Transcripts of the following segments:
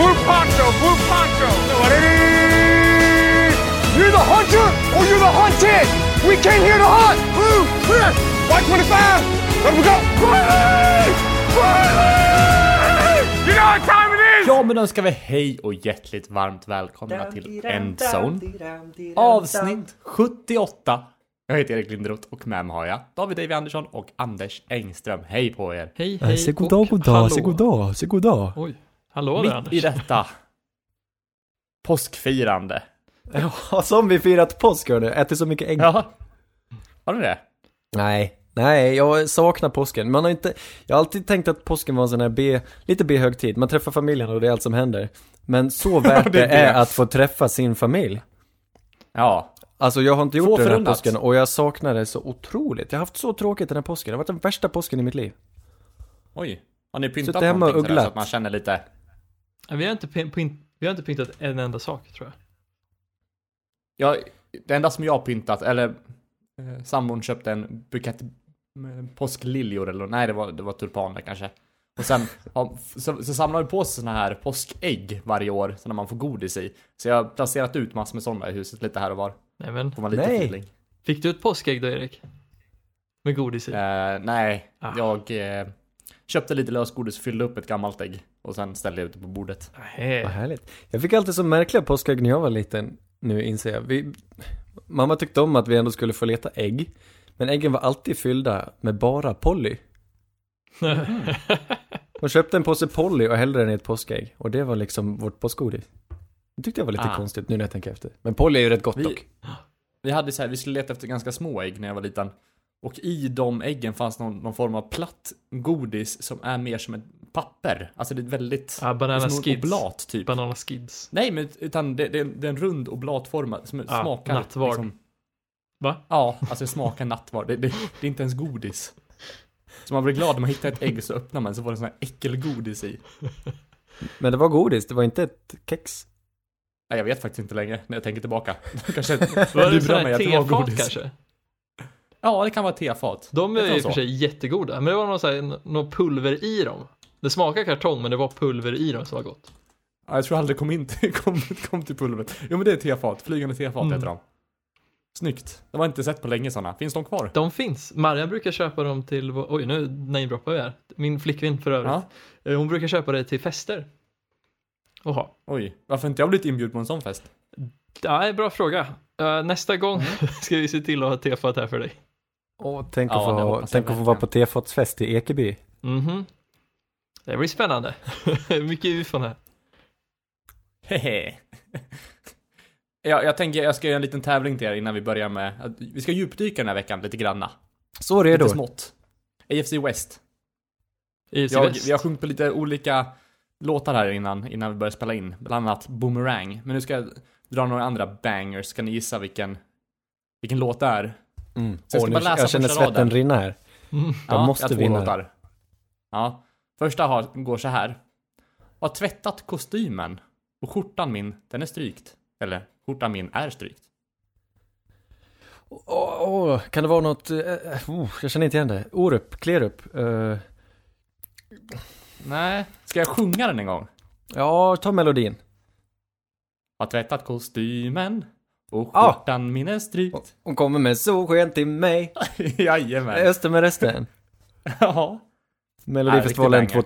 Blue poncho, blue poncho. You're the hunter or you're the hunted. We came here to hunt. Blue. White 25. Let we go. Riley! Riley! You know what time it is? Ja, men då ska vi hej och hjärtligt varmt välkomna till Endzone. Avsnitt 78. Jag heter Erik Linderoth och med mig har jag David Davy Andersson och Anders Engström. Hej på er! Hej, Nej, hej se god dag, god dag, se god dag, se god dag. Oj, hallå där Mitt i Anders. detta påskfirande. Ja, som vi firat påsk hörni, ätit så mycket ägg. Ja. Har ni det? Nej, nej, jag saknar påsken. Man har inte, jag har alltid tänkt att påsken var en sån här B, lite B-högtid. Man träffar familjen och det är allt som händer. Men så värt det det är att få träffa sin familj. Ja. Alltså jag har inte Få gjort det den här förunnat. påsken och jag saknar det så otroligt. Jag har haft så tråkigt den här påsken. Det har varit den värsta påsken i mitt liv. Oj. Har ni pyntat Suttit hemma och någonting sådär så ugglat. att man känner lite... Vi har, inte pin, vi har inte pyntat en enda sak tror jag. Ja, det enda som jag har pyntat, eller eh, sambon köpte en bukett påskliljor eller nej det var, det var tulpaner kanske. Och sen ja, så, så samlar vi på sig såna här påskägg varje år, så när man får godis i. Så jag har placerat ut massor med sådana i huset lite här och var. Nej men, Får man lite Nej. feeling. fick du ett påskägg då Erik? Med godis i? Eh, nej, Ah. jag eh, köpte lite lösgodis och fyllde upp ett gammalt ägg. Och sen ställde jag ut det på bordet. Nej. Vad härligt. Jag fick alltid så märkliga påskägg när jag var liten, nu inser jag. Vi, mamma tyckte om att vi ändå skulle få leta ägg. Men äggen var alltid fyllda med bara Polly. Hon köpte en påse Polly och hällde den i ett påskägg. Och det var liksom vårt påskgodis. Det tyckte jag var lite Ah. konstigt nu när jag tänker efter. Men Polly är ju rätt gott Vi- dock. Vi hade så här, vi skulle leta efter ganska små ägg när jag var liten. Och i de äggen fanns någon, någon form av platt godis som är mer som ett papper. Alltså det är väldigt... Ja, banana som en skids. oblat typ. Banana skids. Nej, men utan det, det, det är en rund oblatformad som Ja, smakar... nattvard. Liksom, Va? ja, alltså det smakar nattvard. Det, det, det är inte ens godis. Så man blir glad när man hittar ett ägg så öppnar man så får det sån här äckelgodis i. Men det var godis, det var inte ett kex. Nej, jag vet faktiskt inte längre när jag tänker tillbaka. Kanske Var det mig här att det var tefat godis. kanske? Ja, det kan vara tefat. De är ju för sig jättegoda, men det var något, så här, något pulver i dem. Det smakar kartong, men det var pulver i dem som var gott. Ja, jag tror aldrig kom in till, kom, kom till pulvret. Jo men det är tefat, flygande tefat Mm. heter de. Snyggt. Det var inte sett på länge sådana. Finns de kvar? De finns. Marianne brukar köpa dem till, oj nu namedroppar vi här. Min flickvän för övrigt. Ja. Eh, Hon brukar köpa det till fester. Oha. Oj, varför inte jag blivit inbjuden på en sån fest? Ja, bra fråga. Eh, nästa gång Mm. ska vi se till att ha tefat här för dig. Åh, tänk Ja, att det få, tänk att få vara på tefatsfest i Ekeby. Mhm. Det blir spännande. Mycket ufon här. Hehe. ja, jag tänker jag ska göra en liten tävling till er innan vi börjar med, att vi ska djupdyka den här veckan lite granna. Så redo. Lite smått. AFC West. I Jag, sydväst. vi har sjungit på lite olika låtar här innan, innan vi började spela in. Bland annat Boomerang. Men nu ska jag dra några andra bangers. Ska ni gissa vilken, vilken låt det är? Mm. Så jag ska Åh, bara läsa jag känner svetten rinna här. Mm. Jag måste jag vinna. låtar. Ja. Första har, går så här. Har tvättat kostymen och skjortan min, den är strykt. Eller, skjortan min är strykt. Åh, åh, kan det vara något, eh, oh, jag känner inte igen det. Orup, Klerup. Uh, Nej. Ska jag sjunga den en gång? ja, ta melodin. Har tvättat kostymen och Ah. skjortan min är strykt. Hon kommer med solsken till mig. Jajamän. Öster med resten. Ja. Melodifestivalen riktig banger.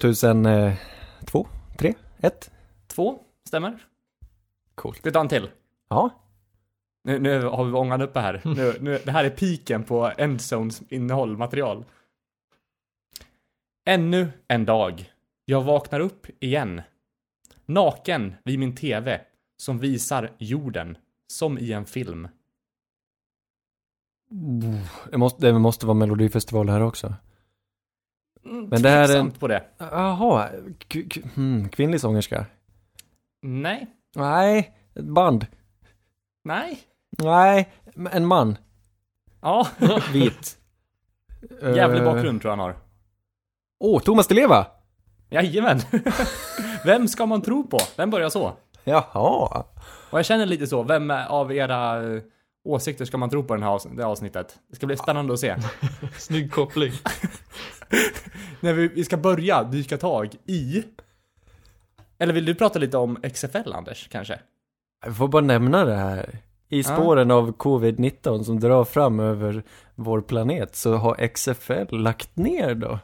2002, 3, 1. Två, stämmer. Coolt. Vi ta en till? Ja. Nu, nu har vi ångan uppe här. Nu, nu, det här är piken på Endzones innehåll, material. Ännu en dag. Jag vaknar upp igen. Naken vid min TV som visar jorden. Som i en film. Det måste, det måste vara melodifestival här också. Men det här är en- på det. Jaha, hmm, kvinnlig sångerska. Nej. Nej, ett band. Nej. Nej, en man. Ja. Vit. Jävlig Eh, bakgrund tror jag han har. Åh, Thomas Di Leva! Jajamän. Vem ska man tro på? Vem börjar så? Jaha. Och jag känner lite så, vem av era eh, åsikter ska man tro på den här det här avsnittet? Det ska bli spännande att se. Snygg koppling. När vi, vi ska börja dyka tag i Eller vill du prata lite om XFL, Anders, kanske? Jag får bara nämna det här. I spåren av covid-19 som drar fram över vår planet så har XFL lagt ner då.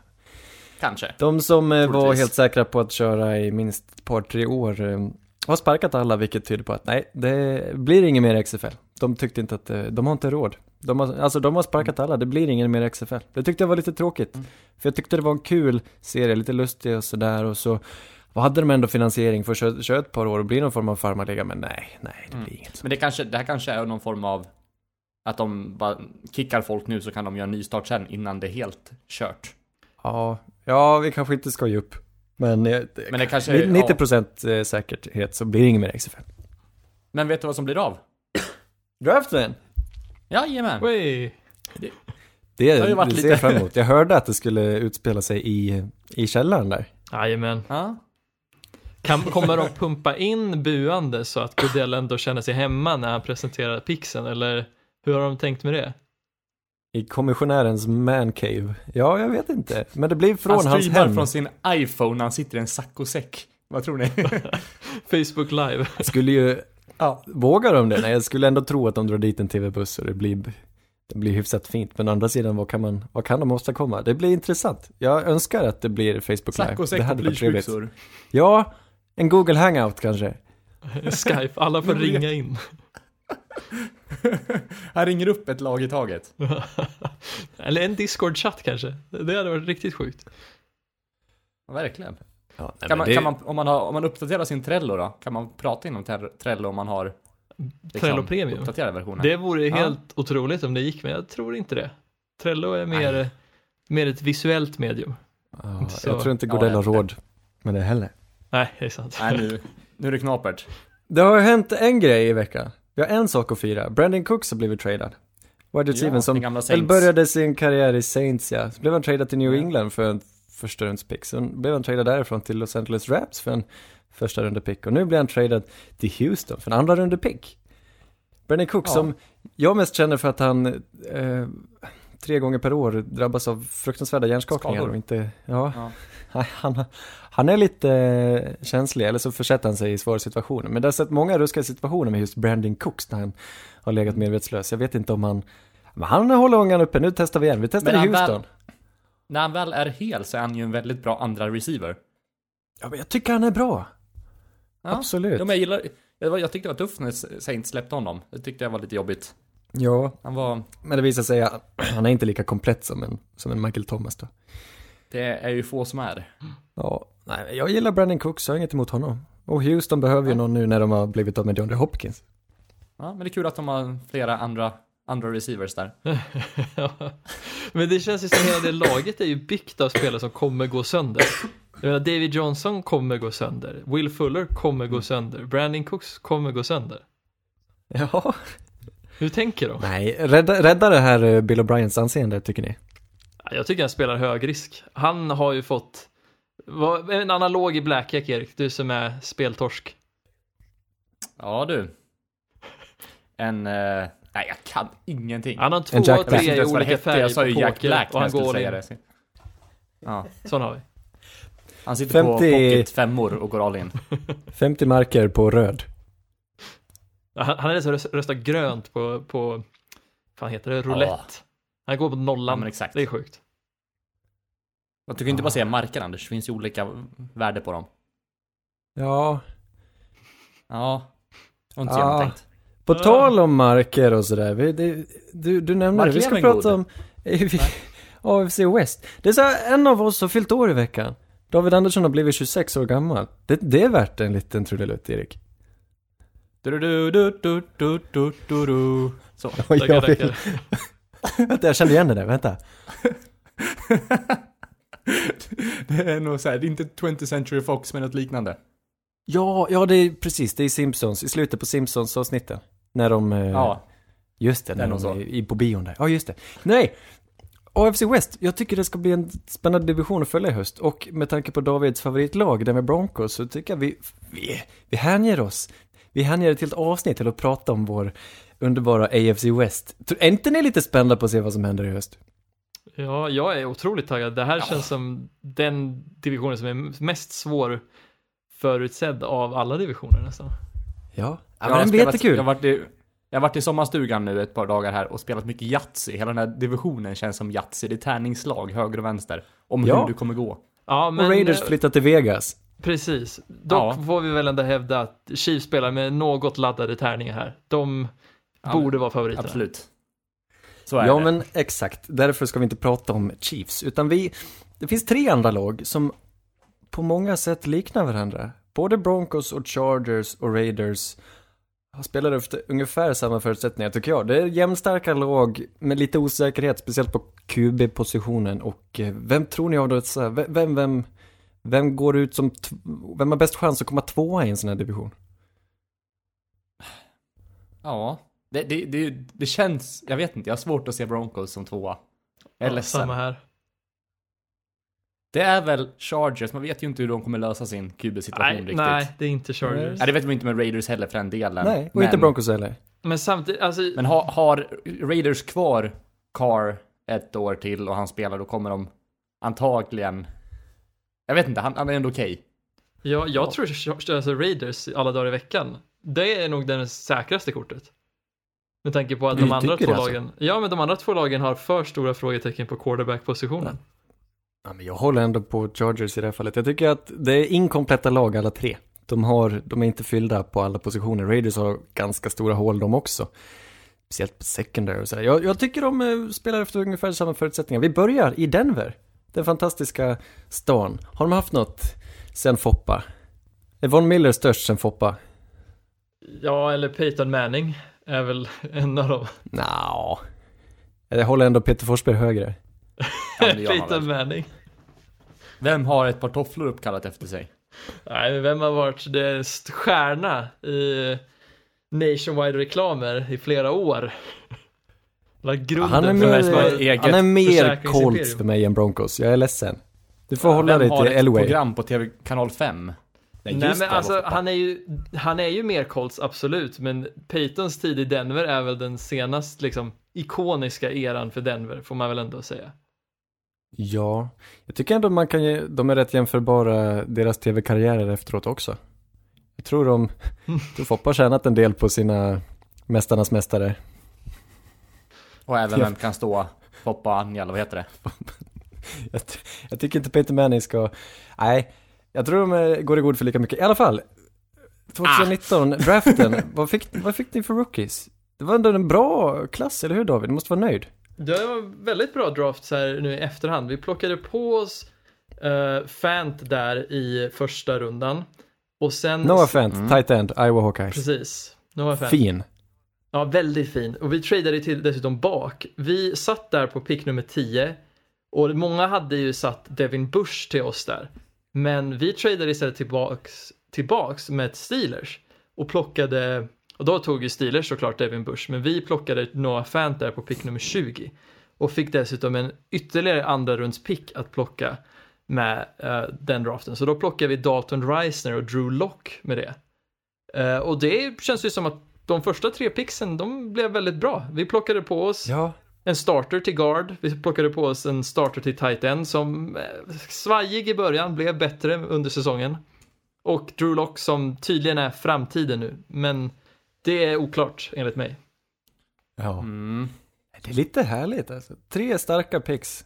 Kanske. De som eh, var helt säkra på att köra i minst ett par, tre år eh, har sparkat alla, vilket tyder på att nej, det blir ingen mer XFL. De tyckte inte att, eh, de har inte råd. De har, alltså de har sparkat alla, det blir ingen mer XFL. Det tyckte jag var lite tråkigt. Mm. För jag tyckte det var en kul serie, lite lustig och sådär och så vad hade de ändå finansiering för att köra, köra ett par år och bli någon form av farmarliga, men nej, nej, det blir inget så. Men det, kanske, det här kanske är någon form av att de bara kickar folk nu så kan de göra en nystart sen innan det är helt kört. Ja, ja, vi kanske inte ska ge upp. Men, eh, Men det kanske är- 90% eh, säkerhet så blir det ingen mer XFL. Men vet du vad som blir av? Draften! Jajamän! Wey. Det, har ju varit det ser lite- jag fram emot. Jag hörde att det skulle utspela sig i, i källaren där. Jajamän. Ja. Kan, kommer de pumpa in buande så att Goodell ändå känner sig hemma när han presenterar pixen eller hur har de tänkt med det? I kommissionärens mancave. Ja, jag vet inte. Men det blir från Han hans hem. från sin iPhone när han sitter i en saccosäck. Vad tror ni? Facebook live. Skulle ju, ja. vågar de det? Nej, jag skulle ändå tro att de drar dit en tv-buss och det blir, det blir hyfsat fint. Men å andra sidan, vad kan man, vad kan de åstadkomma? Det blir intressant. Jag önskar att det blir Facebook Live. Saccosäck Det och hade varit trevligt. plyschbyxor. Ja, en Google Hangout kanske. Skype, alla får ringa in. Han ringer upp ett lag i taget. Eller en Discord-chatt kanske. Det hade varit riktigt sjukt. Verkligen. Ja, nej, Kan man, det- kan man, om, man har, om man uppdaterar sin Trello då? Kan man prata inom Trello om man har liksom, Trello Premium. uppdaterade versioner? Det vore Ja. helt otroligt om det gick, men jag tror inte det. Trello är mer, mer ett visuellt medium. Ja, Så- jag tror inte Ja, Godell jag har vet. råd med det heller. Nej, det är sant. Nej, nu, nu är det knapert. Det har hänt en grej i veckan. Vi har en sak att fira. Brandon Cooks har blivit tradad. Wide receiver den som väl började sin karriär i Saints ja. Så blev han tradad till New Ja. England för en första rundspick. Sen blev han tradad därifrån till Los Angeles Rams för en första rundepick. Och nu blir han tradad till Houston för en andra rundepick. Brandon Cooks Ja. som jag mest känner för att han eh, tre gånger per år drabbas av fruktansvärda hjärnskakningar Skador. och inte, ja, Ja. han, han är lite eh, känslig, eller så försätter han sig i svåra situationer. Men det har sett många ruskiga situationer med just Brandon Cooks när han har legat medvetslös. Jag vet inte om han, men han håller ångan uppe, nu testar vi igen. Vi testar Men i han väl- Houston. När han väl är hel så är han ju en väldigt bra andra receiver. Ja, men jag tycker han är bra. Ja. Absolut. Ja, men jag gillar, jag, jag tyckte det var tufft när Saints släppte honom. Det tyckte jag var lite jobbigt. Ja, Han var, men det visar sig att han är inte lika komplett som en, som en Michael Thomas då. det är ju få som är. Ja, nej, jag gillar Brandon Cooks, jag har inget emot honom. Och Houston behöver ju Ja. någon nu när de har blivit av med DeAndre Hopkins. Ja, men det är kul att de har flera andra, andra receivers där. Ja. Men det känns ju som hela det laget är ju byggt av spelare som kommer gå sönder. Jag menar, David Johnson kommer gå sönder. Will Fuller kommer gå sönder. Brandon Cooks kommer gå sönder. Ja. Hur tänker de? Nej, rädda, rädda det här eh, Bill O'Briens anseende tycker ni? Jag tycker han spelar hög risk. Han har ju fått en analog i Blackjack Erik, du som är speltorsk. Ja du. En, eh, nej jag kan ingenting. Han har två och tre det olika färger Jag sa ju Jack Black och han jag går säga in. det. Ja, Sån har vi. han sitter 50 på pocket femmor och går all in. 50 marker på röd. Han, han är den som röstar grönt på, på, fan heter det, roulette. Han går på Ja nollan. men exakt. det är sjukt. Du kan inte bara säga marker Anders, det finns ju olika värde på dem. Ja, Ja. Det var inte Ja. genomtänkt. På tal om marker och sådär, vi, det, du, du nämnde det, vi ska prata om AFC West. Det är så här, en av oss har fyllt år i veckan. David Andersson har blivit 26 år gammal. Det, det är värt en liten trudelutt, Erik. Du, du, du, du, du, du, du, du. Så. Tackar, jag, tackar. vänta, jag kände igen det där, vänta. det är nog såhär, det är inte 20th Century Fox men något liknande. Ja, ja det är precis, det är Simpsons, i slutet på Simpsons avsnitten. När de, eh, Ja. just det, Det är när de så. är i, på bion där. Ja, just det. Nej! AFC West, jag tycker det ska bli en spännande division att följa i höst. Och med tanke på Davids favoritlag, det med Broncos, så tycker jag vi, vi, vi hänger oss. Vi hänger ett helt avsnitt till att prata om vår underbara AFC West. Är inte ni lite spända på att se vad som händer i höst? Ja, jag är otroligt taggad. Det här känns som den divisionen som är mest svår förutsedd av alla divisioner nästan. Ja, ja Jag men den blir jättekul. Jag har, varit i, jag har varit i sommarstugan nu ett par dagar här och spelat mycket Yatzy. Hela den här divisionen känns som Yatzy. Det är tärningslag, höger och vänster. Om Ja. hur det kommer gå. Ja, men och Raiders flyttar till Vegas. precis. Dock Ja. får vi väl ändå hävda att Chiefs spelar med något laddade tärningar här. De Ja, borde vara favoriterna. Absolut. Så är Ja, det. men exakt. Därför ska vi inte prata om Chiefs, utan vi... Det finns tre andra lag som på många sätt liknar varandra. Både Broncos och Chargers och Raiders har spelat efter ungefär samma förutsättningar, tycker jag. Det är jämnstarka lag med lite osäkerhet, speciellt på QB-positionen. Och eh, vem tror ni av dessa? Vem, vem, vem, går ut som... Vem har bäst chans att komma tvåa i en sån här division? Ja. Det, det, det, det känns, jag vet inte, jag har svårt att se Broncos som tvåa. Jag är Ja, ledsen. samma här. Det är väl Chargers, man vet ju inte hur de kommer lösa sin QB-situation Nej, riktigt. nej, det är inte Chargers. Nej, det vet man inte med Raiders heller för den delen. Nej, och men, inte Broncos heller. Men samtidigt, alltså, Men har, har Raiders kvar Carr ett år till och han spelar, då kommer de antagligen... Jag vet inte, han, han är ändå okej. jag, jag tror alltså Raiders alla dagar i veckan, det är nog det säkraste kortet. Med tanke på att Du de andra två alltså? lagen, ja men de andra två lagen har för stora frågetecken på quarterback-positionen. Ja, men jag håller ändå på Chargers i det här fallet. Jag tycker att det är inkompletta lag alla tre. De, har, de är inte fyllda på alla positioner. Raiders har ganska stora hål de också. Speciellt på secondary och sådär. Jag, jag tycker de eh, spelar efter ungefär samma förutsättningar. Vi börjar i Denver. Den fantastiska stan. Har de haft något sen Foppa? Är Von Miller störst sen Foppa? Ja, eller Peyton Manning är väl en av dem. Nja. Jag håller ändå Peter Forsberg högre. Ja, Peyton. Manning. Vem har ett par tofflor uppkallat efter sig? Nej, men vem har varit det stjärna i nationwide-reklamer i flera år? Han är mer, har- han är mer. Colts för mig än Broncos. Jag är ledsen. Du får hålla Vem dig har till ett Elway. program på TV kanal 5? Nej, just men alltså han är, ju, han är ju mer Colts, absolut, men Peytons tid i Denver är väl den senast liksom ikoniska eran för Denver, får man väl ändå säga. Ja, jag tycker ändå man kan ge, de är rätt jämförbara, deras tv-karriärer efteråt också. Jag tror de, tror Foppa har tjänat en del på sina Mästarnas Mästare. Och även vem kan stå Foppa Anja, eller vad heter det? Jag, jag tycker inte Peter Manning ska, nej, jag tror de går i god för lika mycket. I alla fall, 2019, draften, vad fick, vad fick ni för rookies? Det var ändå en bra klass, eller hur David? Du måste vara nöjd. Det var väldigt bra drafts här nu i efterhand. Vi plockade på oss uh, Fant där i första rundan. Och sen... Noah Fant, Mm. tight end, Iowa Hawkeyes. Precis. Noah Fant. Fin. Ja, väldigt fin. Och vi tradade till dessutom bak. Vi satt där på pick nummer 10 och många hade ju satt Devin Bush till oss där. Men vi tradade istället tillbaks, tillbaks med Steelers och plockade, och då tog ju Steelers såklart Devin Bush, men vi plockade Noah Fant där på pick nummer 20 och fick dessutom en ytterligare andra runds pick att plocka med eh, den draften. Så då plockade vi Dalton Reisner och Drew Lock med det. Eh, och det känns ju som att de första tre picksen, de blev väldigt bra. Vi plockade på oss Ja, en starter till guard, vi plockade på oss en starter till tight end som eh, svajig i början, blev bättre under säsongen. Och Drew Lock som tydligen är framtiden nu, men det är oklart enligt mig. ja. Mm. Det är lite härligt alltså. Tre starka picks.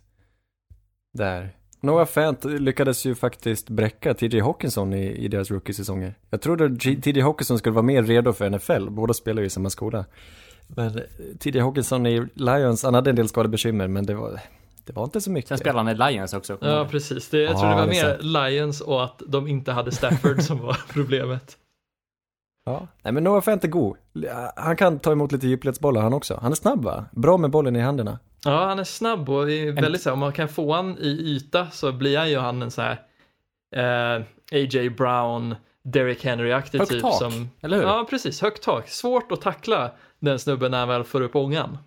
Där. Noah Fant lyckades ju faktiskt bräcka TJ Hawkinson i, i deras rookie-säsonger. Jag trodde TJ Hawkinson skulle vara mer redo för NFL, båda spelar ju i samma skola. Men eh, TJ Hawkinson i Lions, han hade en del skadebekymmer, men det var, det var inte så mycket. Sen spelar han i Lions också. Ja, precis. Det, jag Ja, tror det var mer Lions och att de inte hade Stafford som var problemet. Ja. Nej men Noah Fant är god. Han kan ta emot lite djupledsbollar han också. Han är snabb va? Bra med bollen i händerna. Ja, han är snabb och är väldigt så här, om man kan få han i yta så blir ju han en så här eh, A.J. Brown, Derrick Henry-aktig typ tak, som... eller hur? Ja, precis. Högt tak. Svårt att tackla den snubben när han väl får upp ångan.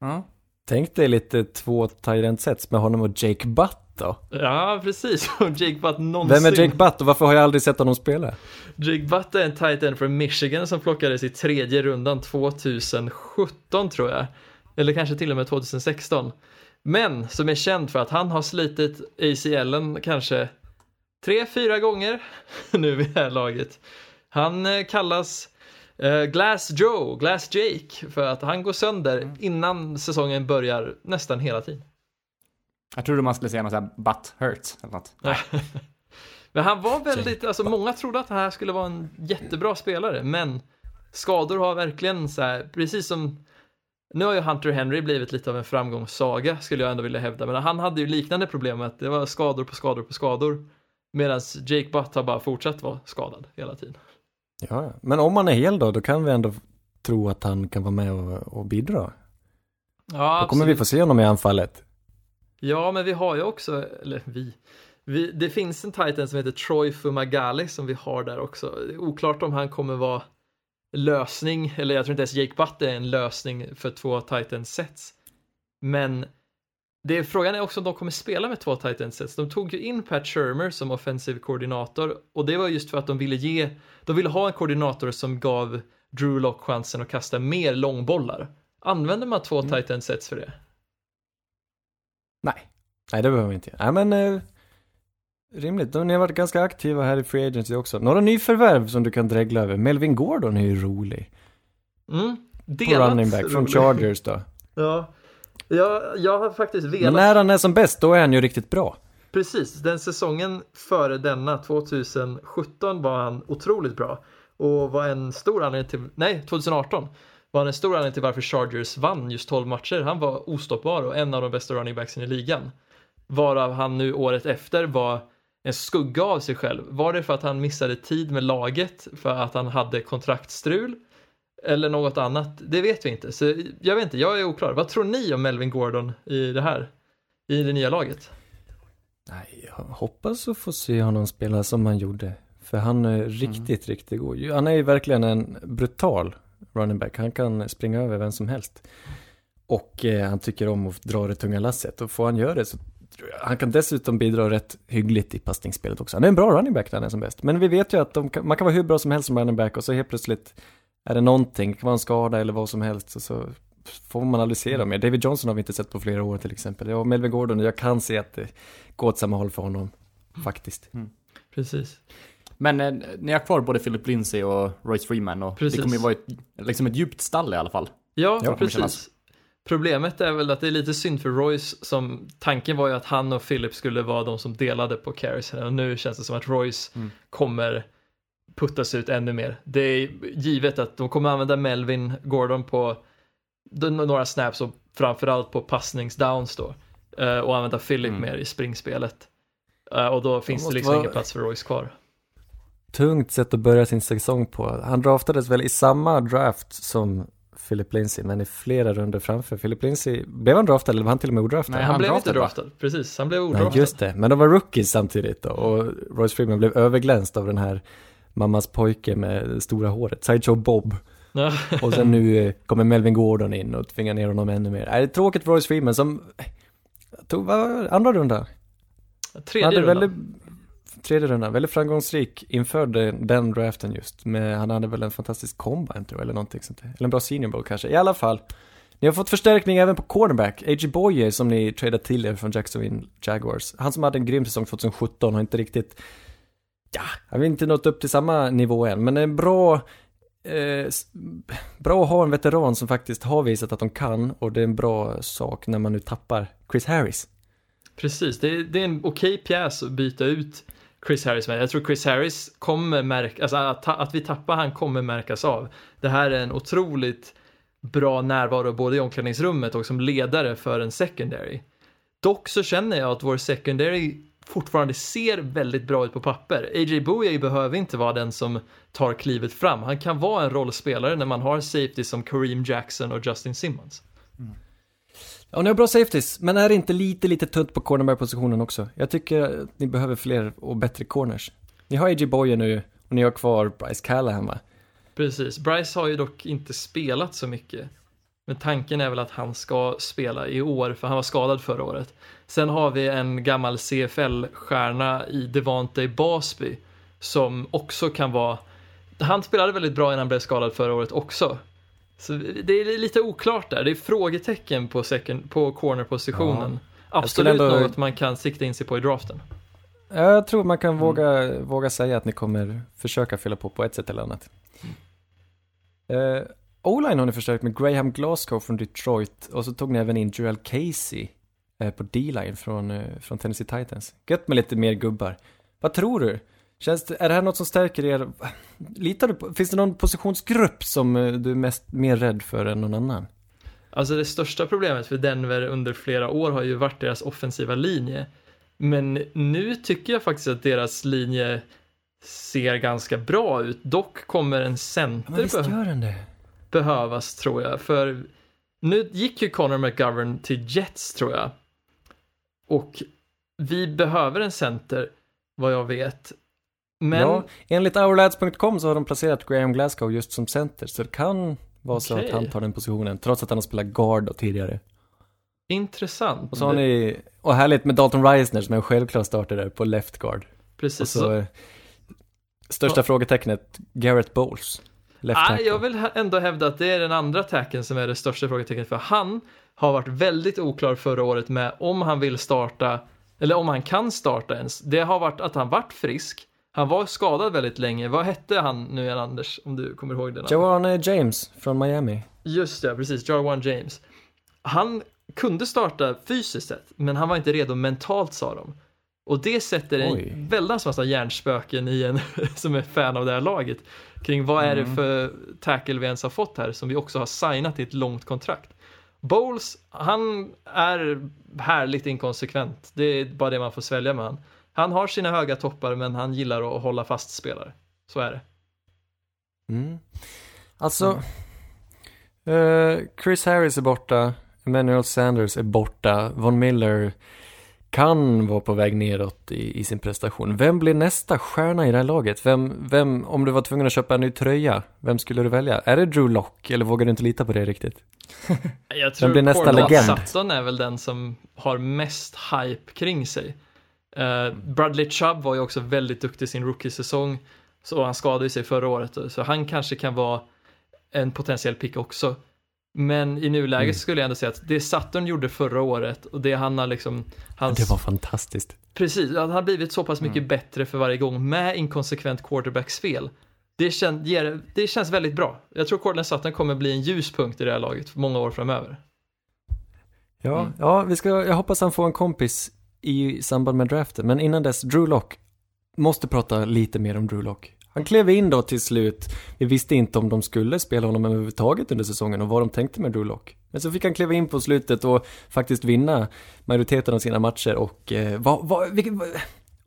Ja. Tänk dig lite två tight sets med honom och Jake Butt då. Ja, precis. Jake Butt någonsin... Vem är Jake Butt och varför har jag aldrig sett honom spela? Jake Butt är en tight end från Michigan som plockades i tredje rundan 2017 tror jag. Eller kanske till och med 2016. Men som är känd för att han har slitit ACLen kanske tre, fyra gånger nu vid det här laget. Han eh, kallas eh, Glass Joe, Glass Jake, för att han går sönder innan säsongen börjar nästan hela tiden. Jag trodde man skulle säga något sånt här butt hurt eller något. Men han var väldigt, alltså många trodde att det här skulle vara en jättebra spelare, men skador har verkligen så här, precis som nu har ju Hunter Henry blivit lite av en framgångssaga skulle jag ändå vilja hävda, men han hade ju liknande problem med att det var skador på skador på skador. Medan Jake Butt har bara fortsatt vara skadad hela tiden. Ja, men om han är hel då, då kan vi ändå tro att han kan vara med och, och bidra. Ja, Då kommer vi få se honom i anfallet. Ja, men vi har ju också, eller vi, vi det finns en titan som heter Troy Fumagalli som vi har där också. Det är oklart om han kommer vara lösning, eller jag tror inte ens Jake Butt är en lösning för två titan sets. Men det frågan är också om de kommer spela med två titan sets. De tog ju in Pat Shermer som offensiv koordinator och det var just för att de ville ge, de ville ha en koordinator som gav Drew Lock chansen att kasta mer långbollar. Använder man två Mm. titan sets för det? Nej. Nej, det behöver vi inte. Nej, men eh, rimligt. Ni har varit ganska aktiva här i Free Agency också. Några nyförvärv som du kan dregla över. Melvin Gordon är ju rolig. Mm. På running back från. Chargers då. Ja, jag, jag har faktiskt Men velat, när han är som bäst, då är han ju riktigt bra. precis, den säsongen före denna, 2017, var han otroligt bra. Och var en stor anledning till, nej, 2018 var han en stor anledning till varför Chargers vann just 12 matcher. Han var ostoppbar och en av de bästa running backsen i ligan. Varav han nu året efter var en skugga av sig själv. Var det för att han missade tid med laget, för att han hade kontraktstrul? Eller något annat? Det vet vi inte. Så jag vet inte, jag är oklar. Vad tror ni om Melvin Gordon i det här? I det nya laget? Nej, jag hoppas att få se honom spela som han gjorde. För han är riktigt, riktigt god. Han är ju verkligen en brutal running back. Han kan springa över vem som helst. Och eh, han tycker om att dra det tunga lasset. Och får han göra det så jag- han kan dessutom bidra rätt hyggligt i passningsspelet också. Han är en bra running back när han är som bäst. Men vi vet ju att kan, man kan vara hur bra som helst som running back och så helt plötsligt är det någonting, det kan vara en skada eller vad som helst. Och så får man aldrig se dem mer. David Johnson har vi inte sett på flera år till exempel. Ja, Melvin Gordon, jag kan se att det går åt samma håll för honom. Faktiskt. Precis. Men eh, ni har kvar både Philip Lindsay och Royce Freeman och Precis. det kommer ju vara ett, liksom ett djupt stall i alla fall. Ja, kommer precis. Problemet är väl att det är lite synd för Royce som tanken var ju att han och Philip skulle vara de som delade på carries och nu känns det som att Royce Mm. kommer puttas ut ännu mer. Det är givet att de kommer använda Melvin Gordon på några snaps och framförallt på passningsdowns då eh, och använda Philip Mm. mer i springspelet. Eh, Och då finns det måste liksom vara- ingen plats för Royce kvar. Tungt sätt att börja sin säsong på. Han draftades väl i samma draft som Philip Lindsay, men i flera runder framför. Philip Lindsay, blev han draftad eller var han till och med odraftad? Nej, Han, han blev draftad, inte va? draftad, precis. Han blev Nej, odraftad. just det. Men de var rookies samtidigt då. Och Royce Freeman blev överglänst av den här mammas pojke med det stora håret, Sideshow Bob. Och sen nu eh, kommer Melvin Gordon in och tvingar ner honom ännu mer. Nej, det är tråkigt för Royce Freeman som tog, vad, var det? andra runda? Tredje rundan. väldigt, tredje rundan, väldigt framgångsrik inför den, den draften just. Med, han hade väl en fantastisk combine tror jag, eller någonting sånt där. Eller en bra senior bowl kanske. I alla fall. Ni har fått förstärkning även på cornerback. A.J. Boye som ni tradeade till er från Jacksonville Jaguars. Han som hade en grym säsong 2017 har inte riktigt, ja, han har inte nått upp till samma nivå än. Men en bra, eh, bra att ha en veteran som faktiskt har visat att de kan. Och det är en bra sak när man nu tappar Chris Harris. Precis, det är, det är en okej pjäs att byta ut Chris Harris med. Jag tror Chris Harris kommer märka, alltså att, att vi tappar han kommer märkas av. Det här är en otroligt bra närvaro både i omklädningsrummet och som ledare för en secondary. Dock så känner jag att vår secondary fortfarande ser väldigt bra ut på papper. A.J. Bouye behöver inte vara den som tar klivet fram. Han kan vara en rollspelare när man har safety som Kareem Jackson och Justin Simmons. Mm. Ja, ni har bra safeties, men är det inte lite, lite tunt på cornerback-positionen också? Jag tycker att ni behöver fler och bättre corners. Ni har A.J. Boyer nu och ni har kvar Bryce Callahan va? Precis, Bryce har ju dock inte spelat så mycket. Men tanken är väl att han ska spela i år, för han var skadad förra året. Sen har vi en gammal CFL-stjärna i Devante Basby, som också kan vara... Han spelade väldigt bra innan han blev skadad förra året också. Så det är lite oklart där, det är frågetecken på, second, på cornerpositionen. Skulle Absolut ändå- något man kan sikta in sig på i draften. Jag tror man kan våga, våga säga att ni kommer försöka fylla på på ett sätt eller annat. Uh, O-line har ni förstärkt med Graham Glasgow från Detroit och så tog ni även in Joel Casey eh, på D-line från, eh, från Tennessee Titans. Gött med lite mer gubbar. Vad tror du? Känns det, är det här något som stärker er? Litar du på, finns det någon positionsgrupp som eh, du är mest, mer rädd för än någon annan? Alltså det största problemet för Denver under flera år har ju varit deras offensiva linje. Men nu tycker jag faktiskt att deras linje ser ganska bra ut. Dock kommer en center behö- behövas tror jag. För nu gick ju Connor McGovern till Jets tror jag. Och vi behöver en center, vad jag vet. Men Ja, enligt ourlads.com så har de placerat Graham Glasgow just som center, så det kan vara så Okej. att han tar den positionen, trots att han har spelat guard tidigare. intressant. Och så har ni, och härligt med Dalton Reisner som är en självklar starter där på left guard. Och Precis. så, Så, eh, största frågetecknet, Garrett Bowles. Left ah, jag vill ändå hävda att det är den andra tacken som är det största frågetecknet för han har varit väldigt oklar förra året med om han vill starta eller om han kan starta ens. Det har varit att han varit frisk. Han var skadad väldigt länge. Vad hette han nu igen Anders? Om du kommer ihåg det? Jawan James från Miami. Just det, precis. Jarwan James. Han kunde starta fysiskt sett, men han var inte redo mentalt sa de. Och det sätter en Oj. väldans massa hjärnspöken i en som är fan av det här laget. Kring vad är det för tackle vi ens har fått här som vi också har signat i ett långt kontrakt. Bowles, han är härligt inkonsekvent. Det är bara det man får svälja med han. Han har sina höga toppar men han gillar att hålla fast spelare. Så är det. Mm. Alltså, eh, Chris Harris är borta, Emmanuel Sanders är borta, Von Miller kan vara på väg neråt i, i sin prestation. Vem blir nästa stjärna i det här laget? Vem, vem, om du var tvungen att köpa en ny tröja, vem skulle du välja? Är det Drew Lock eller vågar du inte lita på det riktigt? Jag tror blir nästa Cortland legend? Sutton är väl den som har mest hype kring sig. Eh, Bradley Chubb var ju också väldigt duktig i sin rookie-säsong. Så han skadade sig förra året, så han kanske kan vara en potentiell pick också. Men i nuläget Mm. skulle jag ändå säga att det Sutton gjorde förra året och det han har liksom, hans, Det var fantastiskt. precis, han har blivit så pass mycket Mm. bättre för varje gång med inkonsekvent quarterbacksfel. Det, kän, ger, det känns väldigt bra. Jag tror Cortland Sutton kommer bli en ljuspunkt i det här laget för många år framöver. Ja, Mm. ja vi ska, jag hoppas han får en kompis i samband med draften. Men innan dess, Drew Lock. Måste prata lite mer om Drew Lock. Han klev in då till slut. Vi visste inte om de skulle spela honom överhuvudtaget under säsongen och vad de tänkte med Drew Lock. Men så fick han kliva in på slutet och faktiskt vinna majoriteten av sina matcher och eh, vad, vad, vilket, vad,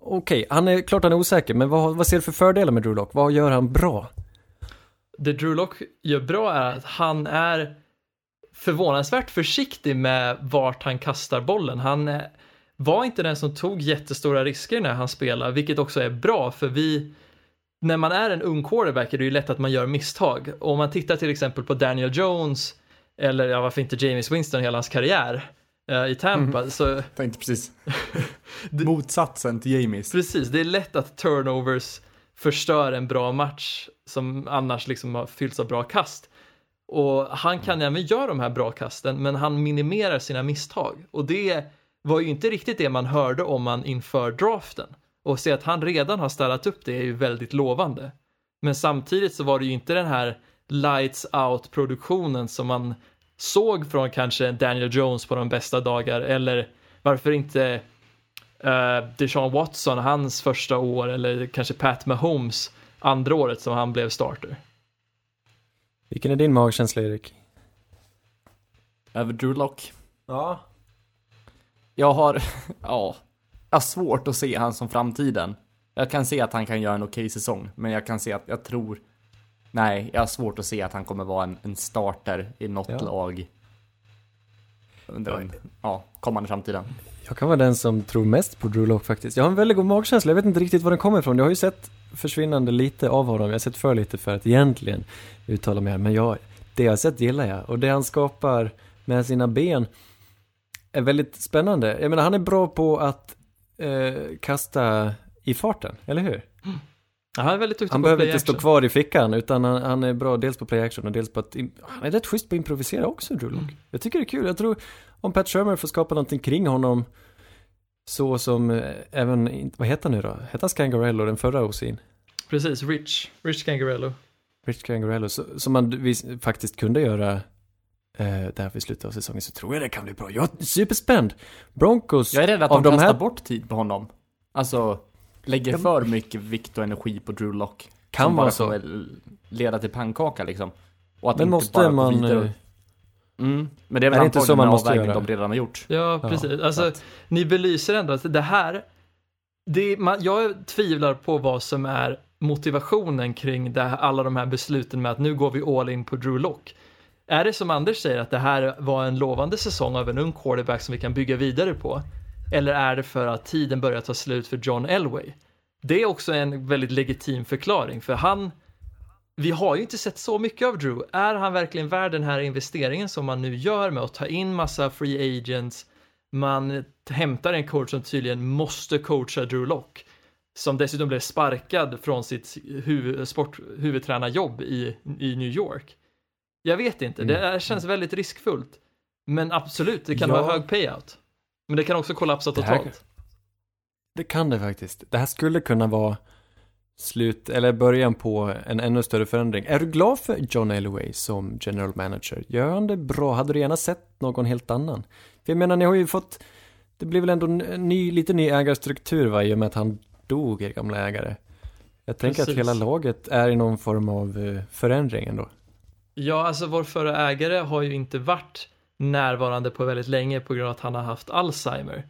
Okej, han är klart han är osäker, men vad, vad ser du för fördelar med Drew Lock? Vad gör han bra? Det Drew Lock gör bra är att han är förvånansvärt försiktig med vart han kastar bollen. Han var inte den som tog jättestora risker när han spelar, vilket också är bra för vi när man är en ung quarterback är det ju lätt att man gör misstag. Och om man tittar till exempel på Daniel Jones eller ja, varför inte James Winston hela hans karriär eh, i Tampa så Tänkte precis. Motsatsen till Jamies. Precis, det är lätt att turnovers förstör en bra match som annars liksom har fyllts av bra kast. Och han kan även göra de här bra kasten, men han minimerar sina misstag. Och det var ju inte riktigt det man hörde om man inför draften. Och se att han redan har ställt upp det är ju väldigt lovande. Men samtidigt så var det ju inte den här lights out produktionen som man såg från kanske Daniel Jones på de bästa dagar eller varför inte uh, Deshaun Watson hans första år eller kanske Pat Mahomes andra året som han blev starter. Vilken är din magkänsla, Erik? Över Drew Lock. Ja. Jag har, ja, jag har svårt att se han som framtiden. Jag kan se att han kan göra en okej säsong, men jag kan se att jag tror, nej, jag har svårt att se att han kommer vara en, en starter i något Ja. lag under den, ja, kommande framtiden. Jag kan vara den som tror mest på Drew Lock faktiskt. Jag har en väldigt god magkänsla, jag vet inte riktigt var den kommer ifrån. Jag har ju sett försvinnande lite av honom, jag har sett för lite för att egentligen uttala mig här. Men jag, det jag har sett gillar jag. Och det han skapar med sina ben är väldigt spännande. Jag menar, han är bra på att eh, kasta i farten, eller hur? Han är väldigt duktig Han på behöver inte stå kvar i fickan, utan han, han är bra dels på play action och dels på att... Han är rätt schysst på att improvisera också, Drew Lock. Jag tycker det är kul. Jag tror om Pat Shermer får skapa någonting kring honom Så som eh, även, vad heter han nu då? Heter han Scangarello, den förra OC'n? Precis, Rich, Rich Kangarello. Rich Scangarello, som man faktiskt kunde göra eh, där vid slutet av säsongen så tror jag det kan bli bra. Jag är superspänd! Broncos, Jag är rädd att de de kastar här bort tid på honom. Alltså, lägger Ja, för mycket vikt och energi på Drew Lock. kan vara så. leda till pannkaka liksom. Och att Men inte måste bara gå man... vidare. eh, Mm. Men det är väl Är det inte så antagligen man måste avvägning göra? de redan har gjort. Ja, Ja, precis. så alltså, att- ni belyser ändå att det här, det, man, jag tvivlar på vad som är motivationen kring det alla de här besluten med att nu går vi all in på Drew Lock. Är det som Anders säger att det här var en lovande säsong av en ung quarterback som vi kan bygga vidare på? Eller är det för att tiden börjar ta slut för John Elway? Det är också en väldigt legitim förklaring, för han, vi har ju inte sett så mycket av Drew. Är han verkligen värd den här investeringen som man nu gör med att ta in massa free agents? Man hämtar en coach som tydligen måste coacha Drew Lock. Som dessutom blev sparkad från sitt huvud, sport, huvudtränarjobb i, i New York. Jag vet inte, det här känns väldigt riskfullt. Men absolut, det kan Ja. vara hög payout. Men det kan också kollapsa Det här- totalt. Det kan det faktiskt. Det här skulle kunna vara slut, eller början på en ännu större förändring. Är du glad för John Elway som general manager? Gör han det bra? Hade du gärna sett någon helt annan? För jag menar, ni har ju fått, det blir väl ändå ny, lite ny ägarstruktur va, i och med att han dog, er gamla ägare. Jag tänker Precis. att hela laget är i någon form av eh, förändring ändå. Ja, alltså vår förra ägare har ju inte varit närvarande på väldigt länge på grund av att han har haft Alzheimer.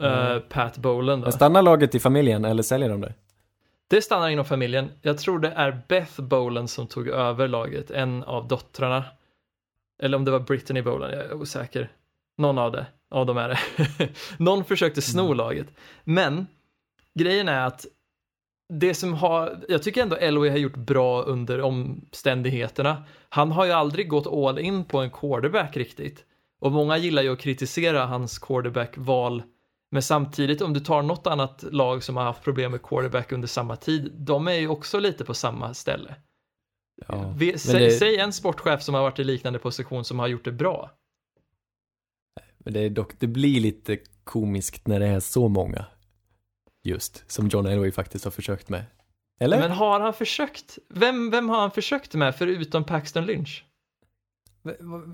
Mm. Eh, Pat Bolan då. Men stannar laget i familjen eller säljer de det? Det stannar inom familjen. Jag tror det är Beth Bolan som tog över laget, en av dottrarna. Eller om det var Brittany Bolan, jag är osäker. Någon av det, av dem är det. Någon försökte sno Mm. laget. Men grejen är att det som har, jag tycker ändå Elway har gjort bra under omständigheterna. Han har ju aldrig gått all in på en quarterback riktigt. Och många gillar ju att kritisera hans quarterback-val. Men samtidigt om du tar något annat lag som har haft problem med quarterback under samma tid, de är ju också lite på samma ställe. Ja. Vi, säg, det- säg en sportchef som har varit i liknande position som har gjort det bra. Men det är dock, det blir lite komiskt när det är så många. Just, som John Elway faktiskt har försökt med. Eller? Men har han försökt? Vem, vem har han försökt med förutom Paxton Lynch?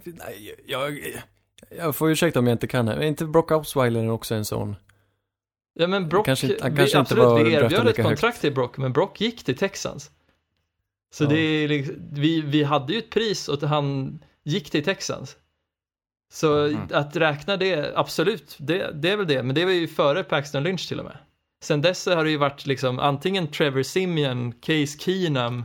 Nej, jag, jag får ursäkta om jag inte kan här. Är inte Brock Osweiler också en sån? Ja men Brock, kanske inte- han vi, kanske inte absolut, vi erbjöd ett lika högt. kontrakt till Brock, men Brock gick till Texans. Så Ja. det är liksom, vi, vi hade ju ett pris och han gick till Texans. Så Mm. att räkna det, absolut, det, det är väl det, men det var ju före Paxton Lynch till och med. Sen dess har det ju varit liksom antingen Trevor Simeon, Case Keenum,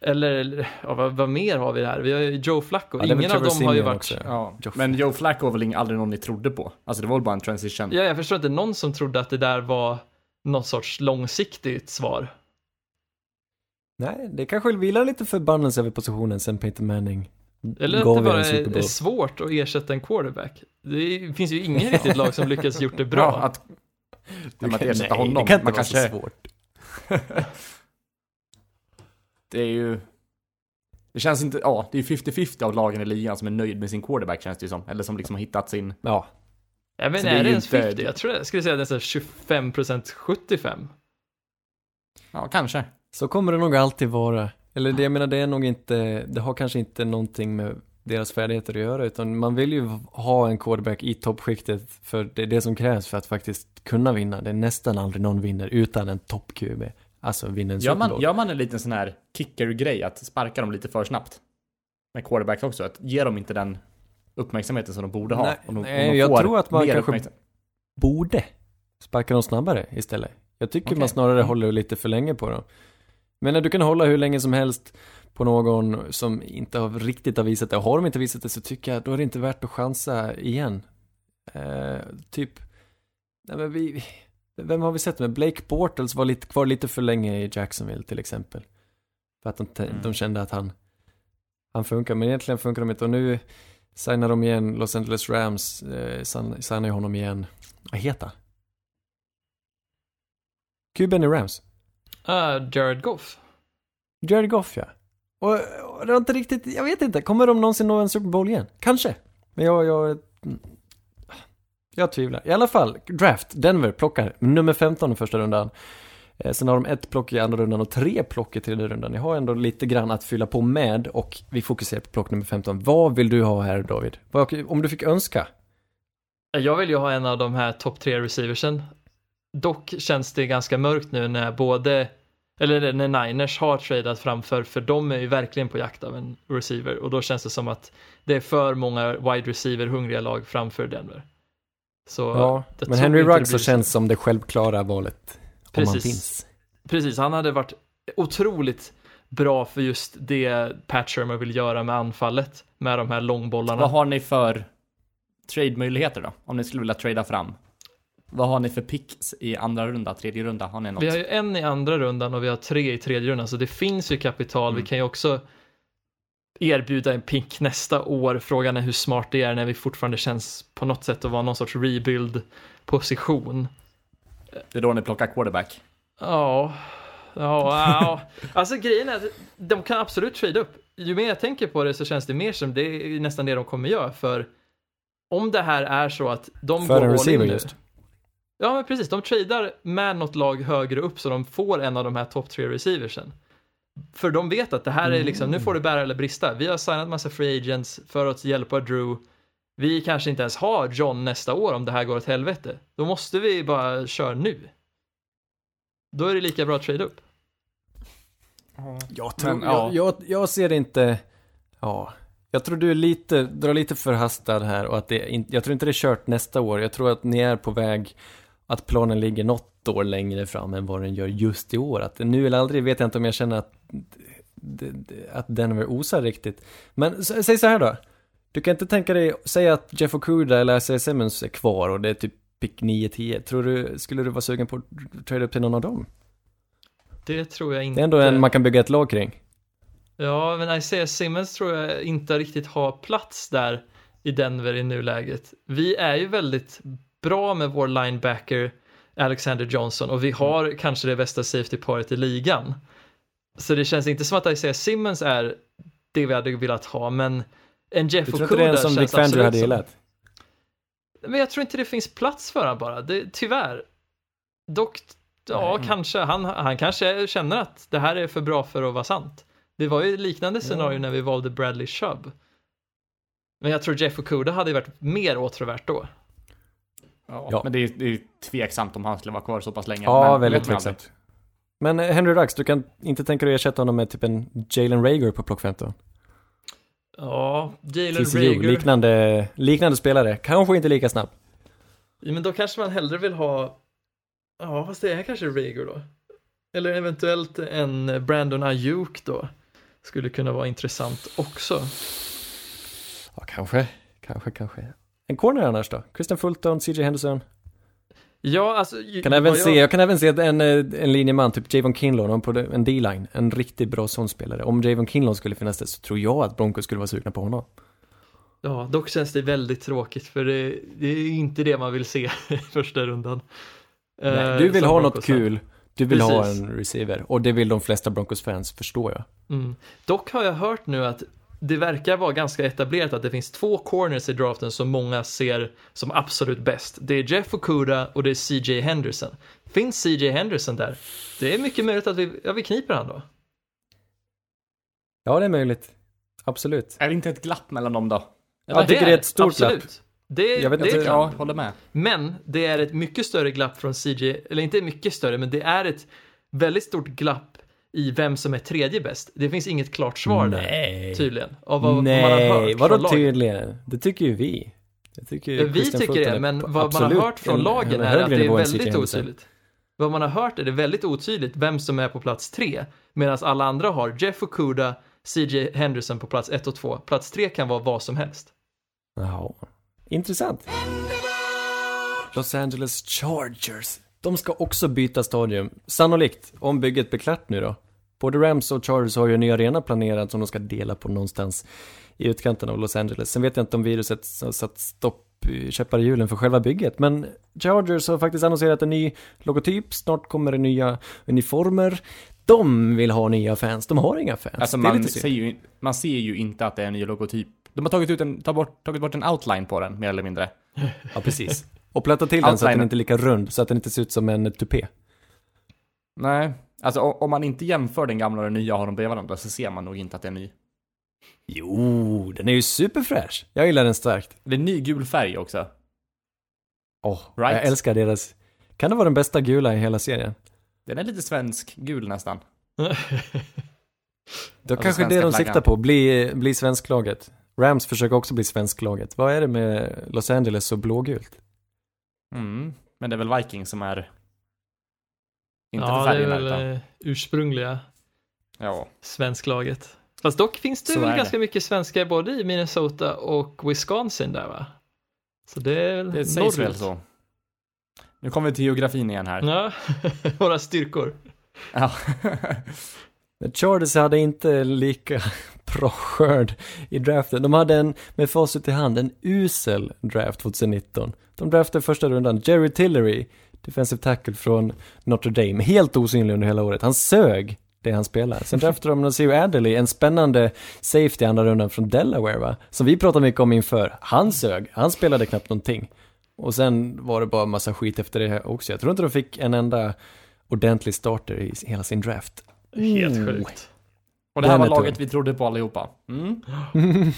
eller ja, vad, vad mer har vi där? Vi har ju Joe Flacco, Ja, ingen av dem har ju varit... också. Ja. Men Joe Flacco var väl aldrig någon ni trodde på? Alltså det var väl bara en transition? Ja, jag förstår inte någon som trodde att det där var något sorts långsiktigt svar. Nej, det kanske vilar lite förbannelse över positionen sen Peyton Manning Eller att gav det bara är, svårt att ersätta en quarterback. Det finns ju ingen riktigt lag som lyckats gjort det bra. Ja, att, Du att ersätta nej, honom. Det kan inte Man vara kanske, så svårt. det är ju... Det känns inte, ja, det är ju 50-50 av lagen i ligan som är nöjd med sin quarterback känns det ju som. Eller som liksom har hittat sin... Ja, Jag Så inte, det är det ens inte- 50? Jag tror jag skulle säga nästan 25% 75. Ja, kanske. så kommer det nog alltid vara. Eller det, jag menar, det är nog inte, det har kanske inte någonting med deras färdigheter att göra, utan man vill ju ha en quarterback i toppskiktet, för det är det som krävs för att faktiskt kunna vinna. Det är nästan aldrig någon vinner utan en topp-QB. Alltså vinner en Gör man, gör man en liten sån här kicker-grej, att sparka dem lite för snabbt? Med quarterbacks också, att ge dem inte den uppmärksamheten som de borde ha. Nej, de, nej, jag tror att man kanske- borde sparka dem snabbare istället. Jag tycker Okej. man snarare Mm. håller lite för länge på dem. Men när du kan hålla hur länge som helst på någon som inte har riktigt har visat det, och har de inte visat det så tycker jag då är det inte värt att chansa igen. Eh, typ, nej men vi, vem har vi sett med? Blake Bortles var lite, kvar lite för länge i Jacksonville till exempel. För att de, Mm. de kände att han, han funkar, men egentligen funkar de inte. Och nu signar de igen Los Angeles Rams, eh, sign- signar ju honom igen. Vad heter han? Kuben i Rams. Uh, Jared Goff. Jared Goff ja. Och, och det var inte riktigt, jag vet inte, kommer de någonsin nå en Super Bowl igen? Kanske. Men jag, jag, Jag tvivlar. I alla fall, draft. Denver plockar nummer 15 i första rundan. Eh, sen har de ett plock i andra rundan och tre plock i tredje rundan. Jag har ändå lite grann att fylla på med och vi fokuserar på plock nummer 15. Vad vill du ha här David? Om du fick önska? Jag vill ju ha en av de här topp tre receiversen. Dock känns det ganska mörkt nu när både, eller när Niners har tradat framför, för de är ju verkligen på jakt av en receiver och då känns det som att det är för många wide receiver hungriga lag framför Denver. Så Ja, men Henry Ruggs så blir känns som det självklara valet. Om han Precis. finns. Precis, han hade varit otroligt bra för just det Pat Shermer vill göra med anfallet, med de här långbollarna. Vad har ni för trade-möjligheter då? Om ni skulle vilja trada fram. Vad har ni för picks i andra runda, tredje runda? Har ni något? Vi har ju en i andra rundan och vi har tre i tredje rundan, så det finns ju kapital. Mm. Vi kan ju också erbjuda en pick nästa år. Frågan är hur smart det är när vi fortfarande känns på något sätt att vara någon sorts rebuild-position. Det är då ni plockar quarterback. Ja, ja, ja. Alltså grejen är att de kan absolut trade upp. Ju mer jag tänker på det så känns det mer som det är nästan det de kommer göra, för om det här är så att de För går en all in receiver nu, just. Ja, men precis. De tradar med något lag högre upp så de får en av de här topp tre receiversen. För de vet att det här är liksom, nu får det bära eller brista. Vi har signat massa free agents för att hjälpa Drew. Vi kanske inte ens har John nästa år om det här går åt helvete. Då måste vi bara köra nu. Då är det lika bra att trade upp. Jag, tror, Men, ja. jag, jag, jag ser inte, ja, jag tror du är lite, drar lite förhastad här och att det inte, jag tror inte det är kört nästa år. Jag tror att ni är på väg, att planen ligger något år längre fram än vad den gör just i år. Att nu eller aldrig vet jag inte om jag känner att, att Denver osar riktigt. Men säg så här då. Du kan inte tänka dig, säg att Jeff Okuda eller Isaiah Simmons är kvar och det är typ pick 9-10. Tror du, skulle du vara sugen på att trade upp till någon av dem? Det tror jag inte. Det är ändå en man kan bygga ett lag kring. Ja, men Isaiah Simmons tror jag inte riktigt har plats där i Denver i nuläget. Vi är ju väldigt bra med vår linebacker Alexander Johnson och vi har kanske det bästa safety paret i ligan. Så det känns inte som att Isaiah Simmons är det vi hade velat ha, men en Jeff Du tror inte det är en Okuda som känns absolut hade som... gillat? Men jag tror inte det finns plats för honom bara, det, tyvärr. Dock, ja Nej. kanske, han, han kanske känner att det här är för bra för att vara sant. Det var ju liknande scenario när vi valde Bradley Chubb. Men jag tror Jeff Okuda hade varit mer åtråvärt då. Ja. Ja. Men det är, det är tveksamt om han skulle vara kvar så pass länge. Ja, men, väldigt tveksamt. Men eh, Henry Ruggs, du kan inte tänka dig att ersätta honom med typ en Jalen Rager på plock 15? Ja, Jalen TCU, Rager. liknande, liknande spelare. Kanske inte lika snabb. Ja, men då kanske man hellre vill ha, ja fast det är kanske Rager då. Eller eventuellt en Brandon Ayuk då. Skulle kunna vara intressant också. Ja, kanske. Kanske, kanske. En corner annars då? Christian Fulton, CJ Henderson. Ja, alltså. Kan även vad se, jag- jag kan även se en, eh, en linjeman, typ Javon Kinlaw, någon på en D-line. En riktigt bra sån spelare. Om Javon Kinlaw skulle finnas där så tror jag att Broncos skulle vara sugna på honom. Ja, dock känns det väldigt tråkigt för det, det är inte det man vill se i första rundan. Nej, Eh, du vill som ha Broncos något kul. Du vill ha Precis. en receiver. Och det vill de flesta Broncos-fans, förstår jag. Mm. Dock har jag hört nu att det verkar vara ganska etablerat att det finns två corners i draften som många ser som absolut bäst. Det är Jeff Okuda och det är CJ Henderson. Finns CJ Henderson där? Det är mycket möjligt att vi, ja, vi kniper han då. Ja, det är möjligt. Absolut. Är det inte ett glapp mellan dem då? Jag tycker det är ett stort absolut. glapp. Det, Jag vet det inte- är Ja, klart. håller med. Men det är ett mycket större glapp från CJ, eller inte mycket större, men det är ett väldigt stort glapp i vem som är tredje bäst. Det finns inget klart svar där, Nej. tydligen. Av vad, vad man har Nej, hört vadå från tydligen? Det tycker ju vi. Tycker ju Vi tycker det, men vad man har hört från en- lagen en är att det är väldigt otydligt. Vad man har hört är det väldigt otydligt vem som är på plats tre, medan alla andra har Jeff Okuda, CJ Henderson på plats ett och två. Plats tre kan vara vad som helst. Jaha. Intressant. Los Angeles Chargers. De ska också byta stadium. Sannolikt, om bygget blir klart nu då. Både Rams och Chargers har ju en ny arena planerad som de ska dela på någonstans i utkanten av Los Angeles. Sen vet jag inte om viruset har satt stopp, käppar i hjulen för själva bygget. Men Chargers har faktiskt annonserat en ny logotyp. Snart kommer det nya uniformer. De vill ha nya fans. De har inga fans. Alltså man ser, ju, man ser ju inte att det är en ny logotyp. De har tagit, ut en, tagit, bort, tagit bort en outline på den, mer eller mindre. Ja, precis. Och platta till den så att den inte är lika rund, så att den inte ser ut som en tupé. Nej, alltså om man inte jämför den gamla och den nya har de bredvid varandra så ser man nog inte att det är ny. Jo, den är ju superfräsch. Jag gillar den starkt. Det är ny gul färg också. Åh, Right. jag älskar deras... Kan det vara den bästa gula i hela serien? Den är lite svensk gul nästan. Då Alltså kanske det de flaggan. siktar på, bli, bli svensklaget. Rams försöker också bli svensklaget. Vad är det med Los Angeles och blågult? Mm. Men det är väl Viking som är... Inte ja, det är väl utan... eh, ursprungliga Ja. svensklaget. Fast dock finns det Så väl ganska det. mycket svenskar både i Minnesota och Wisconsin där va? Så det är väl Det sägs väl så. Nu kommer vi till geografin igen här. Ja, våra styrkor. Ja. Men Chargers hade inte lika bra skörd i draften. De hade en, med facit i hand, en usel draft 2019. De draftade första rundan Jerry Tillery, defensive tackle från Notre Dame, helt osynlig under hela året. Han sög det han spelade. Sen draftade de Nasir Adderley, en spännande safety i andra rundan från Delaware va, som vi pratade mycket om inför. Han sög, han spelade knappt någonting. Och sen var det bara massa skit efter det här också. Jag tror inte de fick en enda ordentlig starter i hela sin draft. Helt sjukt. Och det här var laget vi trodde på allihopa. Mm.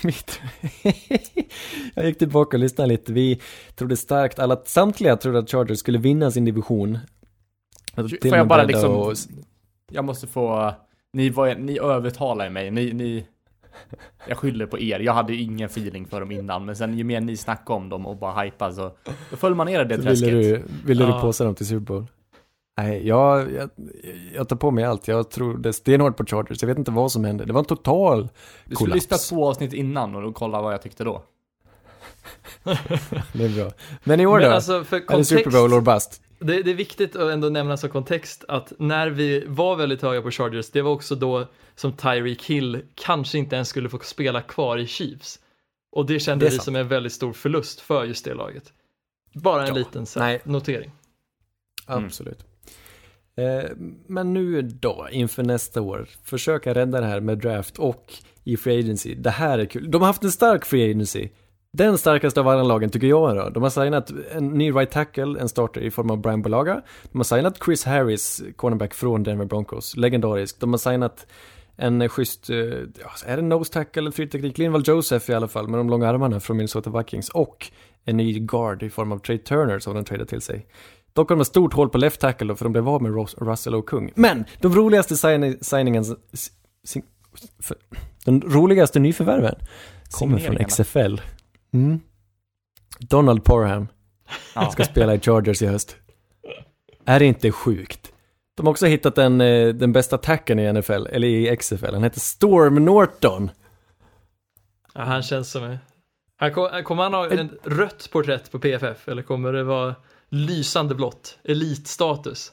Jag gick tillbaka och lyssnade lite. Vi trodde starkt, alla, samtliga trodde att Chargers skulle vinna sin division. Får och jag bara liksom... att- Jag måste få... Ni, var, ni övertalar mig. Ni, ni... Jag skyller på er. Jag hade ingen feeling för dem innan. Men sen ju mer ni snackade om dem och bara hypa så... Då föll man ner i det så träsket. ville du, ville du Ja. påsa dem till Super Bowl? Nej, jag, jag, jag tar på mig allt. Jag trodde stenhårt på Chargers. Jag vet inte vad som hände. Det var en total Du skulle kollaps. lyssna två avsnitt innan och då kolla vad jag tyckte då. Det är bra. Men i år Men då? alltså för är det kontext, Super Bowl or bust? det, det är viktigt att ändå nämna som kontext att när vi var väldigt höga på Chargers, det var också då som Tyreek Hill kanske inte ens skulle få spela kvar i Chiefs. Och det kände Det vi sant. som en väldigt stor förlust för just det laget. Bara en Ja. liten så notering. Mm. Absolut. Eh, Eh, men nu då, inför nästa år, försöka rädda det här med draft och i Free Agency. Det här är kul. De har haft en stark Free Agency. Den starkaste av alla lagen tycker jag då. De har signat en ny right tackle, en starter i form av Brian Bolaga. De har signat Chris Harris, cornerback från Denver Broncos, legendarisk. De har signat en schysst, eh, ja, är det nose tackle eller fyrteknik? Linval Joseph i alla fall, med de långa armarna från Minnesota Vikings. Och en ny guard i form av Trey Turner som de tradade till sig. Dock har de ett stort hål på left tackle då, för de blev av med Ros- Russell och Kung. Men, de roligaste sign- signingen, s- sin, för, den roligaste nyförvärven kommer från. XFL. Mm. Donald Parham Ja. ska spela i Chargers i höst. Är det inte sjukt? De har också hittat den, eh, den bästa tacken i NFL, eller i XFL. Han heter Storm Norton. Ja, han känns som. Han kom, kommer han ha en rött porträtt på PFF eller kommer det vara lysande blått? Elitstatus?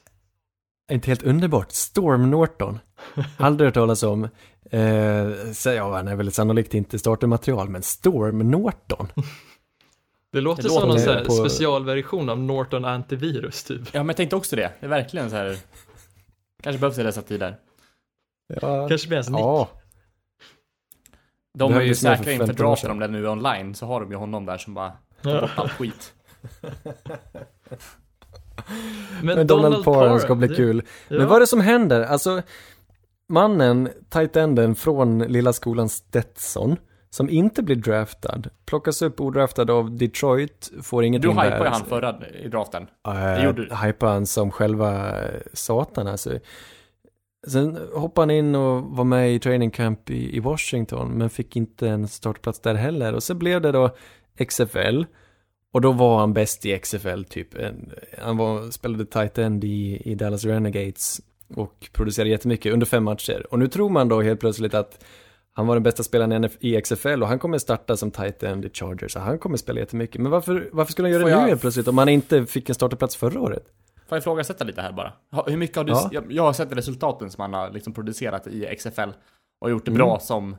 Inte helt underbart. Storm Norton. Aldrig hört talas om. Eh, så, ja, han är väl sannolikt inte startermaterial, men Storm Norton. Det låter Det som låter någon så här på- specialversion av Norton antivirus typ. ja, men jag tänkte också det. Det är verkligen så här... Kanske behövs i dessa tider. Ja, Kanske blir hans nick. ja. De är ju säkra inför 15 år draften om det nu är online, så har de ju honom där som bara tar bort allt skit. Men Donald, Parham ska bli det- kul. Ja. Men vad är det som händer? Alltså, mannen, tight enden från lilla skolan Stetson, som inte blir draftad, plockas upp odraftad av Detroit, får Du ingenting hypade där. han förra i draften. Äh, gjorde du. hypade han som själva satan alltså. Sen hoppade han in och var med i training camp i, i Washington, men fick inte en startplats där heller. Och så blev det då XFL. Och då var han bäst i XFL typ. Han var, spelade tight end i, i Dallas Renegades och producerade jättemycket under fem matcher. Och nu tror man då helt plötsligt att han var den bästa spelaren i XFL och han kommer starta som tight end i Chargers. Så han kommer spela jättemycket. Men varför, varför skulle han göra Får det nu helt plötsligt om han inte fick en startplats förra året? Får jag ifrågasätta lite här bara? Hur mycket har du... Ja. Jag, jag har sett resultaten som han har liksom producerat i XFL och gjort det Mm. bra som,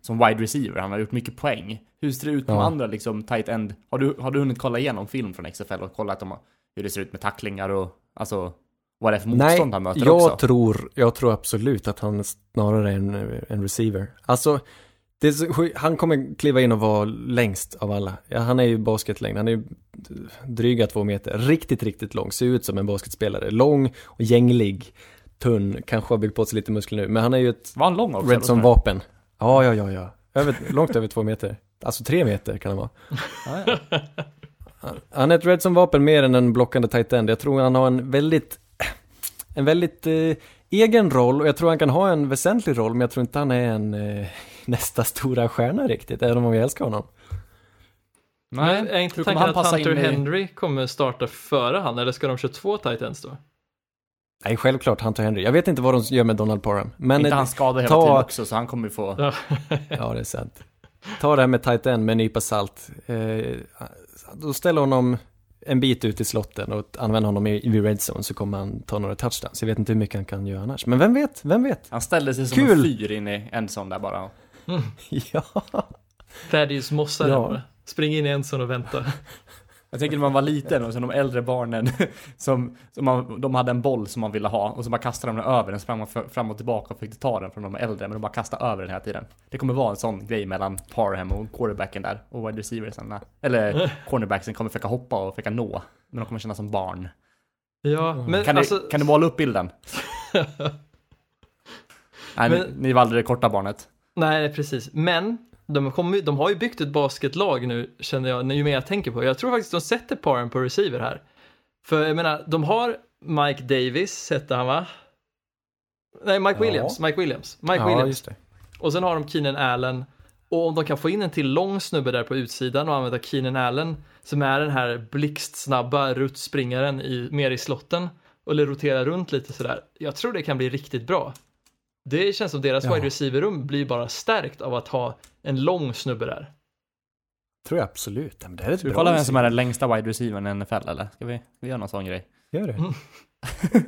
som wide receiver. Han har gjort mycket poäng. Hur ser det ut med Ja. andra liksom tight end? Har du, har du hunnit kolla igenom film från XFL och kollat om, hur det ser ut med tacklingar och alltså vad det är för motstånd han möter jag också? tror, jag tror absolut att han snarare är en, en receiver. Alltså, är han kommer kliva in och vara längst av alla. Ja, han är ju basketlängd, han är ju dryga två meter. Riktigt, riktigt lång, ser ut som en basketspelare. Lång och gänglig, tunn, kanske har byggt på sig lite muskler nu. Men han är ju ett Var han lång också? red som vapen. Ja, ja, ja, ja. Över, långt över två meter. Alltså tre meter kan han vara. Ja, ja. Han- är ett red som vapen mer än en blockande tight end. Jag tror han har en väldigt, en väldigt eh, egen roll och jag tror han kan ha en väsentlig roll men jag tror inte han är en eh, nästa stora stjärna riktigt, även om jag älskar honom. Nej, är inte tanken att Hunter in i- Henry kommer starta före han, eller ska de köra två tight ends då? Nej, självklart Hunter Henry. Jag vet inte vad de gör med Donald Parham. Men inte han skadad hela ta- tiden också så han kommer ju få... Ja. Det är sant. Ta det här med tight end med en nypa salt. Eh, då ställer honom en bit ut i slotten och använder honom i, i red zone så kommer han ta några touchdowns. Jag vet inte hur mycket han kan göra annars. Men vem vet, vem vet? Han ställde sig som Kul! en fyr in i en sån där bara. ja. Thaddeus mossar Ja. Spring in i en sån och vänta. Jag tänker när man var liten och så de äldre barnen som, som man, de hade en boll som man ville ha och så bara kastade de den över den, sprang man fram och tillbaka och fick ta den från de äldre men de bara kastade över den hela tiden. Det kommer vara en sån grej mellan Parham och quarterbacken där och wide receiversen. Eller cornerbacksen kommer försöka hoppa och försöka nå. Men de kommer känna som barn. Ja, men Kan, alltså... ni, kan du måla upp bilden? Nej, Men- ni, ni var aldrig det korta barnet. Nej, precis. Men de, kommer, de har ju byggt ett basketlag nu, känner jag, ju mer jag tänker på. Jag tror faktiskt de sätter paren på receiver här. För jag menar, de har Mike Davis, hette han va? Nej, Mike Ja. Williams. Mike Williams. Mike ja, Williams. Och sen har de Keenan Allen. Och om de kan få in en till lång snubbe där på utsidan och använda Keenan Allen som är den här blixtsnabba ruttspringaren i, mer i slotten eller rotera runt lite sådär. Jag tror det kan bli riktigt bra. Det känns som deras Ja. wide receiver-rum blir bara stärkt av att ha en lång snubbe där. Tror jag absolut. Men det är ett Ska vi kolla vem som är den längsta wide receivern i NFL eller? Ska vi, ska vi göra någon sån grej? Gör det. Mm.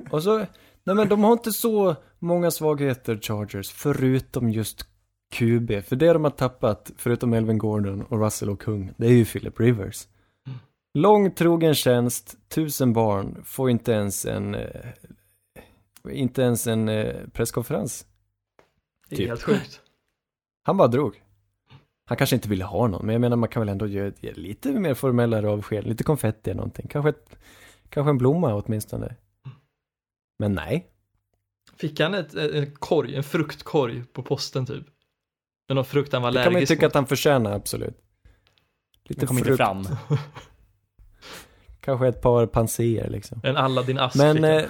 och så, nej men de har inte så många svagheter, Chargers, förutom just QB. För det de har tappat, förutom Melvin Gordon och Russell och Kung, det är ju Philip Rivers. Mm. Lång trogen tjänst, tusen barn, får inte ens en, eh, inte ens en eh, presskonferens. Det är Typ. helt sjukt. Han bara drog. Han kanske inte ville ha någon, men jag menar man kan väl ändå ge, ge lite mer formellare avsked, lite konfetti eller någonting. Kanske, ett, kanske en blomma åtminstone. Men nej. Fick han ett, ett, en korg, en fruktkorg på posten typ? Med någon frukt han var Det kan man ju allergisk tycka mot. att han förtjänar, absolut. Lite kommer inte frukt, fram. kanske ett par panséer liksom. En Aladdin-ask Men fick han. eh,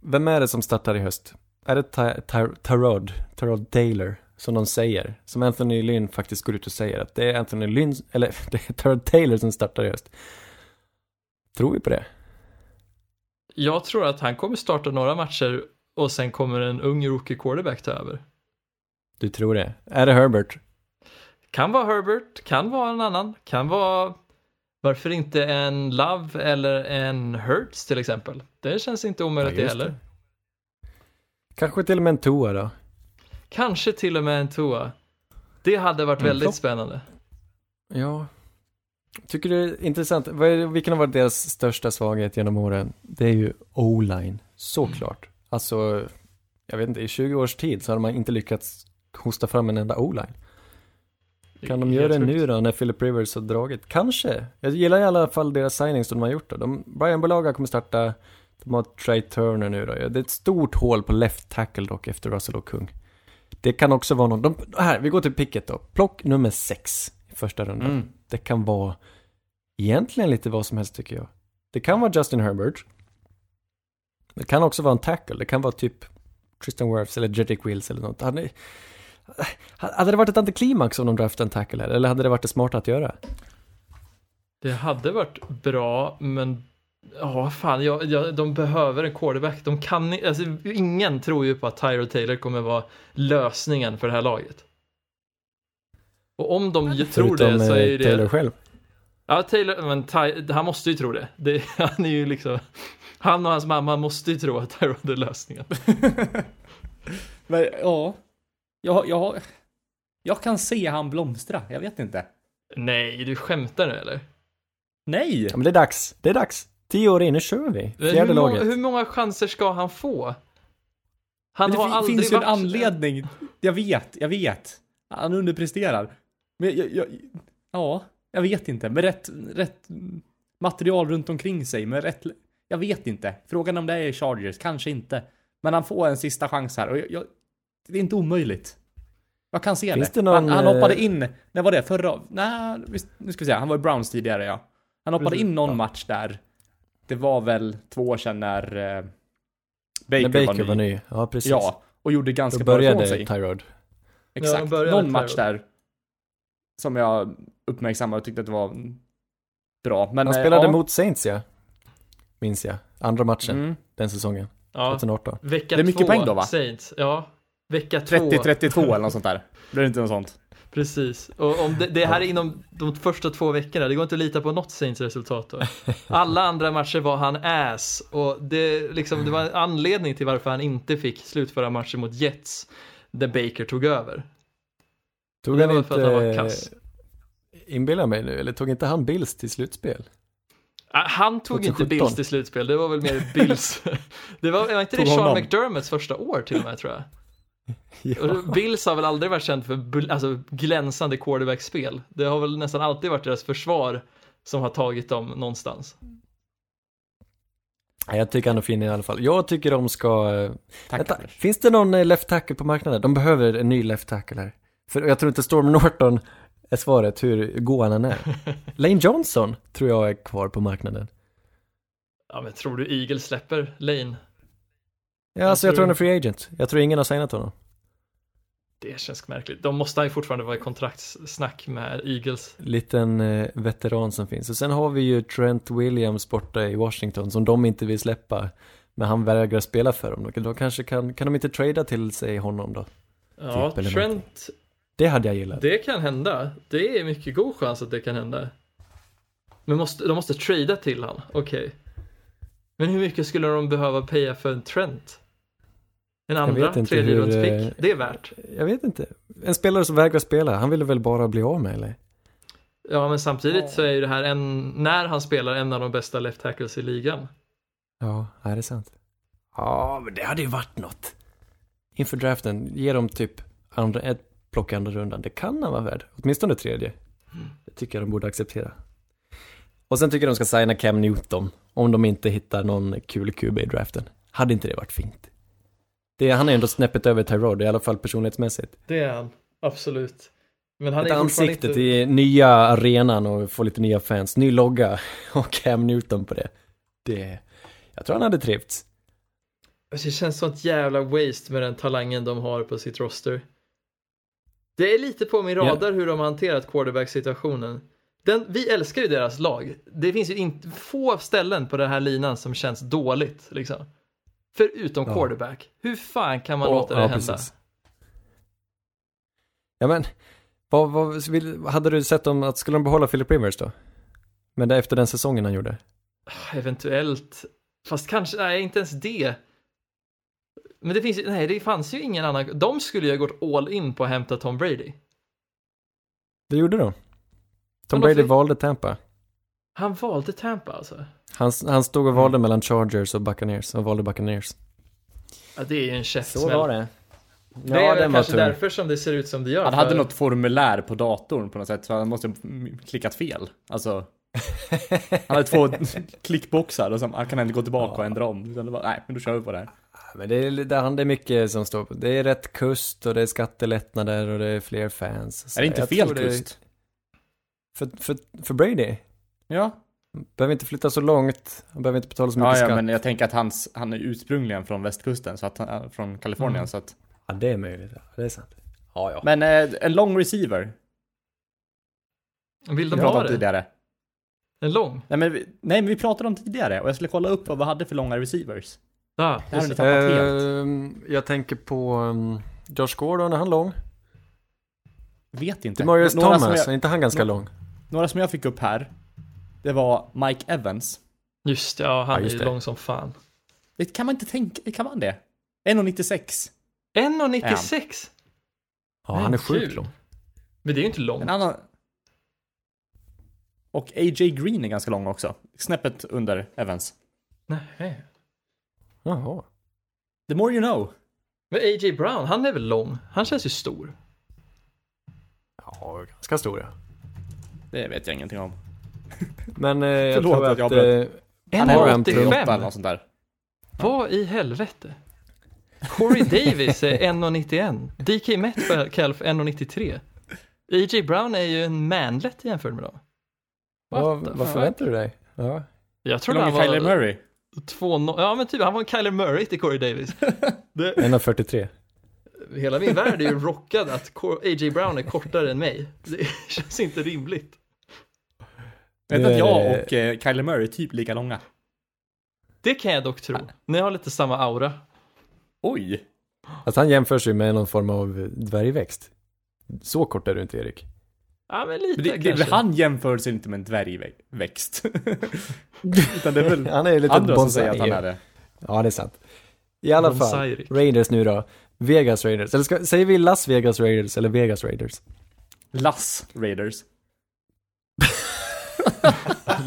vem är det som startar i höst? Är det Ty- Ty- Tyrod, Tyrod Taylor, som de säger? Som Anthony Lynn faktiskt går ut och säger att det är Anthony Lynn, eller det är Tyrod Taylor som startar i höst. Tror vi på det? Jag tror att han kommer starta några matcher och sen kommer en ung rookie quarterback ta över. Du tror det? Är det Herbert? Kan vara Herbert, kan vara en annan, kan vara varför inte en Love eller en Hurts till exempel. Det känns inte omöjligt det just heller. det. Kanske till och med en Tua då? Kanske till och med en Tua. Det hade varit Mm. väldigt spännande. Ja. Tycker det är intressant. Vilken har varit deras största svaghet genom åren? Det är ju O-line, såklart. Alltså, jag vet inte, i 20 års tid så har man inte lyckats hosta fram en enda O-line. Kan de göra det nu då, när Philip Rivers har dragit? Kanske. Jag gillar i alla fall deras signings som de har gjort då. De, Brian Bolaga kommer starta, de har Trey Turner nu då. Det är ett stort hål på left tackle dock efter Russell och Kung. Det kan också vara någon, de, här, vi går till picket då. Plock nummer sex i första rundan. Mm. Det kan vara egentligen lite vad som helst tycker jag. Det kan vara Justin Herbert. Det kan också vara en tackle. Det kan vara typ Tristan Wirfs eller Jedrick Wills eller något. Hade, hade det varit ett antiklimax om de draftade en tackle här? Eller hade det varit det smarta att göra? Det hade varit bra, men ja, fan, jag, jag, de behöver en quarterback. De kan alltså, ingen tror ju på att Tyrod Taylor kommer vara lösningen för det här laget. Och om de ju tror det Förutom, så är eh, ju det... Taylor själv. Ja, Taylor, men Ty, han måste ju tro det. det. Han är ju liksom... Han och hans mamma måste ju tro att Tyrod är lösningen. Men ja. Jag, jag, jag kan se han blomstra. Jag vet inte. Nej, du skämtar nu eller? Nej! Ja, men det är dags. Det är dags. Tio år in, nu kör vi. Men Fjärde hur, många, laget. hur många chanser ska han få? Han Men det har aldrig finns ju en anledning. Jag vet, jag vet. Han underpresterar. Men jag, jag, ja, jag vet inte. Med rätt, rätt material runt omkring sig, med rätt... Jag vet inte. Frågan om det är Chargers, kanske inte. Men han får en sista chans här och jag, jag, det är inte omöjligt. Jag kan se Finns det. det någon, han, han hoppade eh, in, när var det? Förra... Nej, nu ska vi se. Han var i Browns tidigare ja. Han hoppade Precis, in någon ja. match där. Det var väl två år sedan när eh, Baker, När Baker var, var ny. ny. Ja, precis. Ja, och gjorde Då ganska bra ifrån började sig. Tyrod. Exakt. Ja, började Någon match där som jag uppmärksammade och tyckte att det var bra. Men, Han eh, spelade ja. mot Saints ja. Minns jag. Andra matchen Mm. den säsongen. Ja, 2018. vecka Det är mycket två, poäng då, va? Saints. Ja, vecka två. 30-32 eller något sånt där. Blir det inte något sånt? Precis, och om det, det här är inom de första två veckorna, det går inte att lita på något Saints resultat då. Alla andra matcher var han ass och det, liksom, det var en anledning till varför han inte fick slutföra matchen mot Jets där Baker tog över. Tog han att han var inte, kass. inbillar mig nu, eller tog inte han Bills till slutspel? Ah, Han tog inte 2017. Bills till slutspel, det var väl mer Bills. det var, var inte det Sean. McDermotts första år till och med tror jag. Ja. Bills har väl aldrig varit känt för alltså, glänsande quarterback-spel. Det har väl nästan alltid varit deras försvar som har tagit dem någonstans. Nej, Jag tycker han är fin i alla fall. Jag tycker de ska... eh, Tack Vänta, finns det någon eh, left tackle på marknaden? De behöver en ny left tackle här. För jag tror inte Storm Norton är svaret hur god han är. Lane Johnson tror jag är kvar på marknaden. Ja men tror du Eagles släpper Lane? Ja, alltså jag tror- han är free agent. Jag tror ingen har signat honom. Det känns märkligt. De måste ju fortfarande vara i kontraktssnack med Eagles. Liten eh, veteran som finns. Och sen har vi ju Trent Williams borta i Washington som de inte vill släppa. Men han vägrar spela för dem. Då kanske kan, kan de inte trada till sig honom då? Ja, Typ, Trent, Det hade jag gillat. det kan hända. Det är mycket god chans att det kan hända. Men måste, de måste trada till han, okej. Men hur mycket skulle de behöva paya för en Trent? En Jag andra vet inte tredje hur, rundspick? eh, Det är värt. Jag vet inte. En spelare som vägrar spela, han ville väl bara bli av med eller? Ja, men samtidigt så är ju det här en, när han spelar en av de bästa left tackles i ligan. Ja, är det sant? Ja, men det hade ju varit något. Inför draften, ge dem typ andra, ett plock i andra rundan. Det kan han vara värd. Åtminstone tredje. Det tycker jag de borde acceptera. Och sen tycker jag de ska signa Cam Newton. Om de inte hittar någon kul QB i draften. Hade inte det varit fint? Det, han är ändå snäppet över Tyrod, i alla fall personlighetsmässigt. Det är han, absolut. Men han Ett är ansikte inte... till nya arenan och få lite nya fans. Ny logga och Cam Newton på det. Det, jag tror han hade trivts. Alltså, Det känns ett jävla waste med den talangen de har på sitt roster. Det är lite på min radar hur de har hanterat quarterback-situationen. Den, vi älskar ju deras lag. Det finns ju inte få ställen på den här linan som känns dåligt, liksom. Förutom Ja. quarterback. Hur fan kan man Och- låta det ja, hända? precis. Ja men, vad, vad, hade du sett om att, skulle de behålla Philip Rivers då? Men det, efter den säsongen han gjorde? Eventuellt. Fast kanske, nej inte ens det. Men det finns nej det fanns ju ingen annan. De skulle ju ha gått all in på att hämta Tom Brady. Det gjorde de. Tom Brady valde Tampa. Han valde Tampa alltså. Han, han stod och valde mellan Chargers och Buccaneers och valde Buccaneers. Ja, det är ju en käftsmäll. det. Det är väl kanske därför som det ser ut som det gör. Han hade för- något formulär på datorn på något sätt, så han måste ha klickat fel. Alltså, han hade två klickboxar och så, han kan inte gå tillbaka och ändra om. Utan det var, nej, men då kör vi på det här. Men det är, det, han- det är mycket som står på. Det är rätt kust och det är skattelättnader och det är fler fans. Så är det inte fel kust? För, för, för Brady? Ja. Behöver inte flytta så långt, han behöver inte betala så mycket Ja, ja, skatt. men jag tänker att hans, han är ursprungligen från västkusten, så att han är från Kalifornien, Mm. så att. Ja, det är möjligt. Ja, det är sant. Ja, ja. Men eh, en lång receiver, Vill vi de pratade ha om det? tidigare. En lång? Nej men, vi, nej men vi pratade om tidigare och jag skulle kolla upp vad vi hade för långa receivers. Ja, Det har det. tappat helt. Ehm, jag tänker på um, Josh Gordon, är han lång? Vet inte. Demarius några Thomas, som jag, är inte han ganska nå- lång? några som jag fick upp här, det var Mike Evans. Just det, ja han Ja, just är ju lång som fan. Det kan man inte tänka, kan man det? 1,96. 1,96? Ja, han är sjukt lång. Men det är ju inte långt. En annan... Och AJ Green är ganska lång också. Snäppet under Evans. Nej. Jaha. The more you know. Men A.J. Brown, han är väl lång? Han känns ju stor. Ja, ganska stora. Det vet jag ingenting om. Men eh, jag Förlåt tror att att... jag avbröt. eh, Han är Aram 1,85. 88 eller något sånt där. Vad i helvete? Corey Davis är 1,91. DK Metcalf 1,93. A.J. Brown är ju en manlet jämfört med dem. What vad, vad förväntar du dig? Ja. Jag lång han är Kyler var Murray? 2 Ja men typ, han var en Kyler Murray till Corey Davis. Det, 1,43. hela min värld är ju rockad att A.J. Brown är kortare än mig. Det känns inte rimligt. Vet Det- att jag och eh, Kyler Murray är typ lika långa. Det kan jag dock tro. Ni har lite samma aura. Oj! Alltså han jämför sig med någon form av dvärgväxt. Så kort är du inte Erik. Ja men lite Men det, det, kanske. han jämför sig inte med en dvärgväxt. Utan det är väl Han är ju lite andra som bonsai. säger att han är det. Ja, det är sant. I alla fall, Bonsai-Erik. Raiders nu då. Vegas Raiders. Eller ska, säger vi Las Vegas Raiders eller Vegas Raiders? Las Raiders.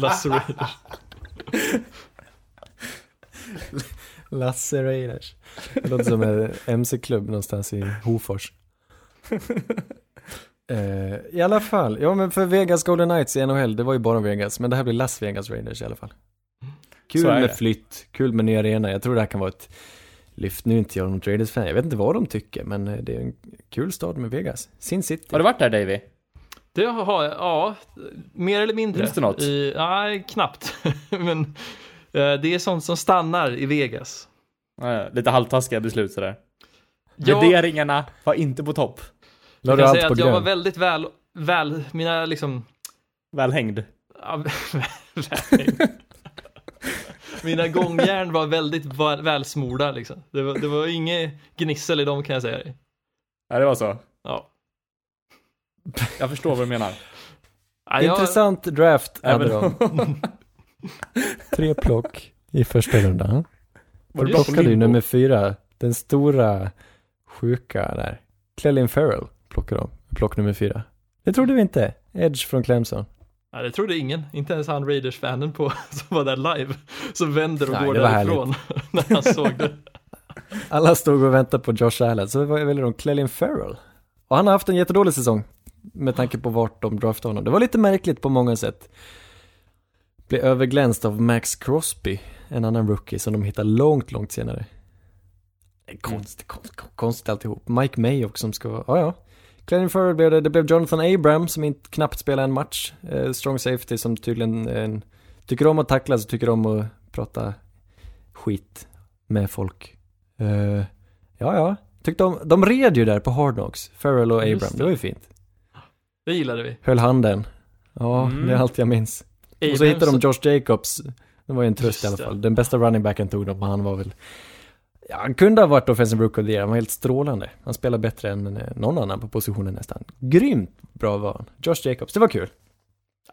Lasse Raiders. Det låter som en MC-klubb någonstans i Hofors. Eh, I alla fall, ja men för Vegas Golden Knights i NHL, det var ju bara Vegas, men det här blir Las Vegas Raiders i alla fall. Kul med det. flytt, kul med ny arena, jag tror det här kan vara ett lyft. Nu är inte jag någon Raiders-fan, jag vet inte vad de tycker, men eh, det är en kul stad med Vegas. Sin City. Har du varit där Davy? Det har jag, ja, mer eller mindre. Minns du något? I, nej, knappt. Men eh, det är sånt som stannar i Vegas. Ja, lite halvtaskiga beslut sådär. Ja. Värderingarna var inte på topp. Jag kan allt säga på att jag var väldigt väl, väl, mina liksom, Väl hängd. ja, väl- mina gångjärn var väldigt välsmorda liksom. Det var, det var inget gnissel i dem kan jag säga dig. Ja, det var så. Ja. Jag förstår vad du menar. Ja, jag- Intressant draft hade de. Tre plock i första rundan. Var Du det plockade ju nummer fyra, den stora sjuka där. Clelin Farrell plockade de, plock nummer fyra. Det trodde vi inte. Edge från Clemson. Ja, det trodde ingen, inte ens han Raiders-fanen på, som var där live, som vänder och Nej, går därifrån när han såg det. Alla stod och väntade på Josh Allen, så väljer de Clelin Farrell. Och han har haft en jättedålig säsong. Med tanke på vart de draftade honom. Det var lite märkligt på många sätt. Blev överglänst av Max Crosby, en annan rookie som de hittade långt, långt senare. Är Konstigt, konst, konstigt alltihop. Mike May också som ska vara, ja ja. Clelin Farrell blev det, det blev Jonathan Abram som inte knappt spelade en match. Eh, strong safety som tydligen eh, tycker om att tacklas och tycker om att prata skit med folk. Eh, ja, ja. Tyckte de, de red ju där på Hard Knocks, Farrell och Abram. det. Det var ju fint. Det gillade vi. Höll handen. Ja, Mm. det är allt jag minns. och så Abrams- hittade de Josh Jacobs. Det var ju en tröst i alla fall. Den bästa running backen tog de, och han var väl... Ja, han kunde ha varit offensive rook of the year. Han var helt strålande. Han spelar bättre än eh, någon annan på positionen nästan. Grymt bra var han. Josh Jacobs, det var kul.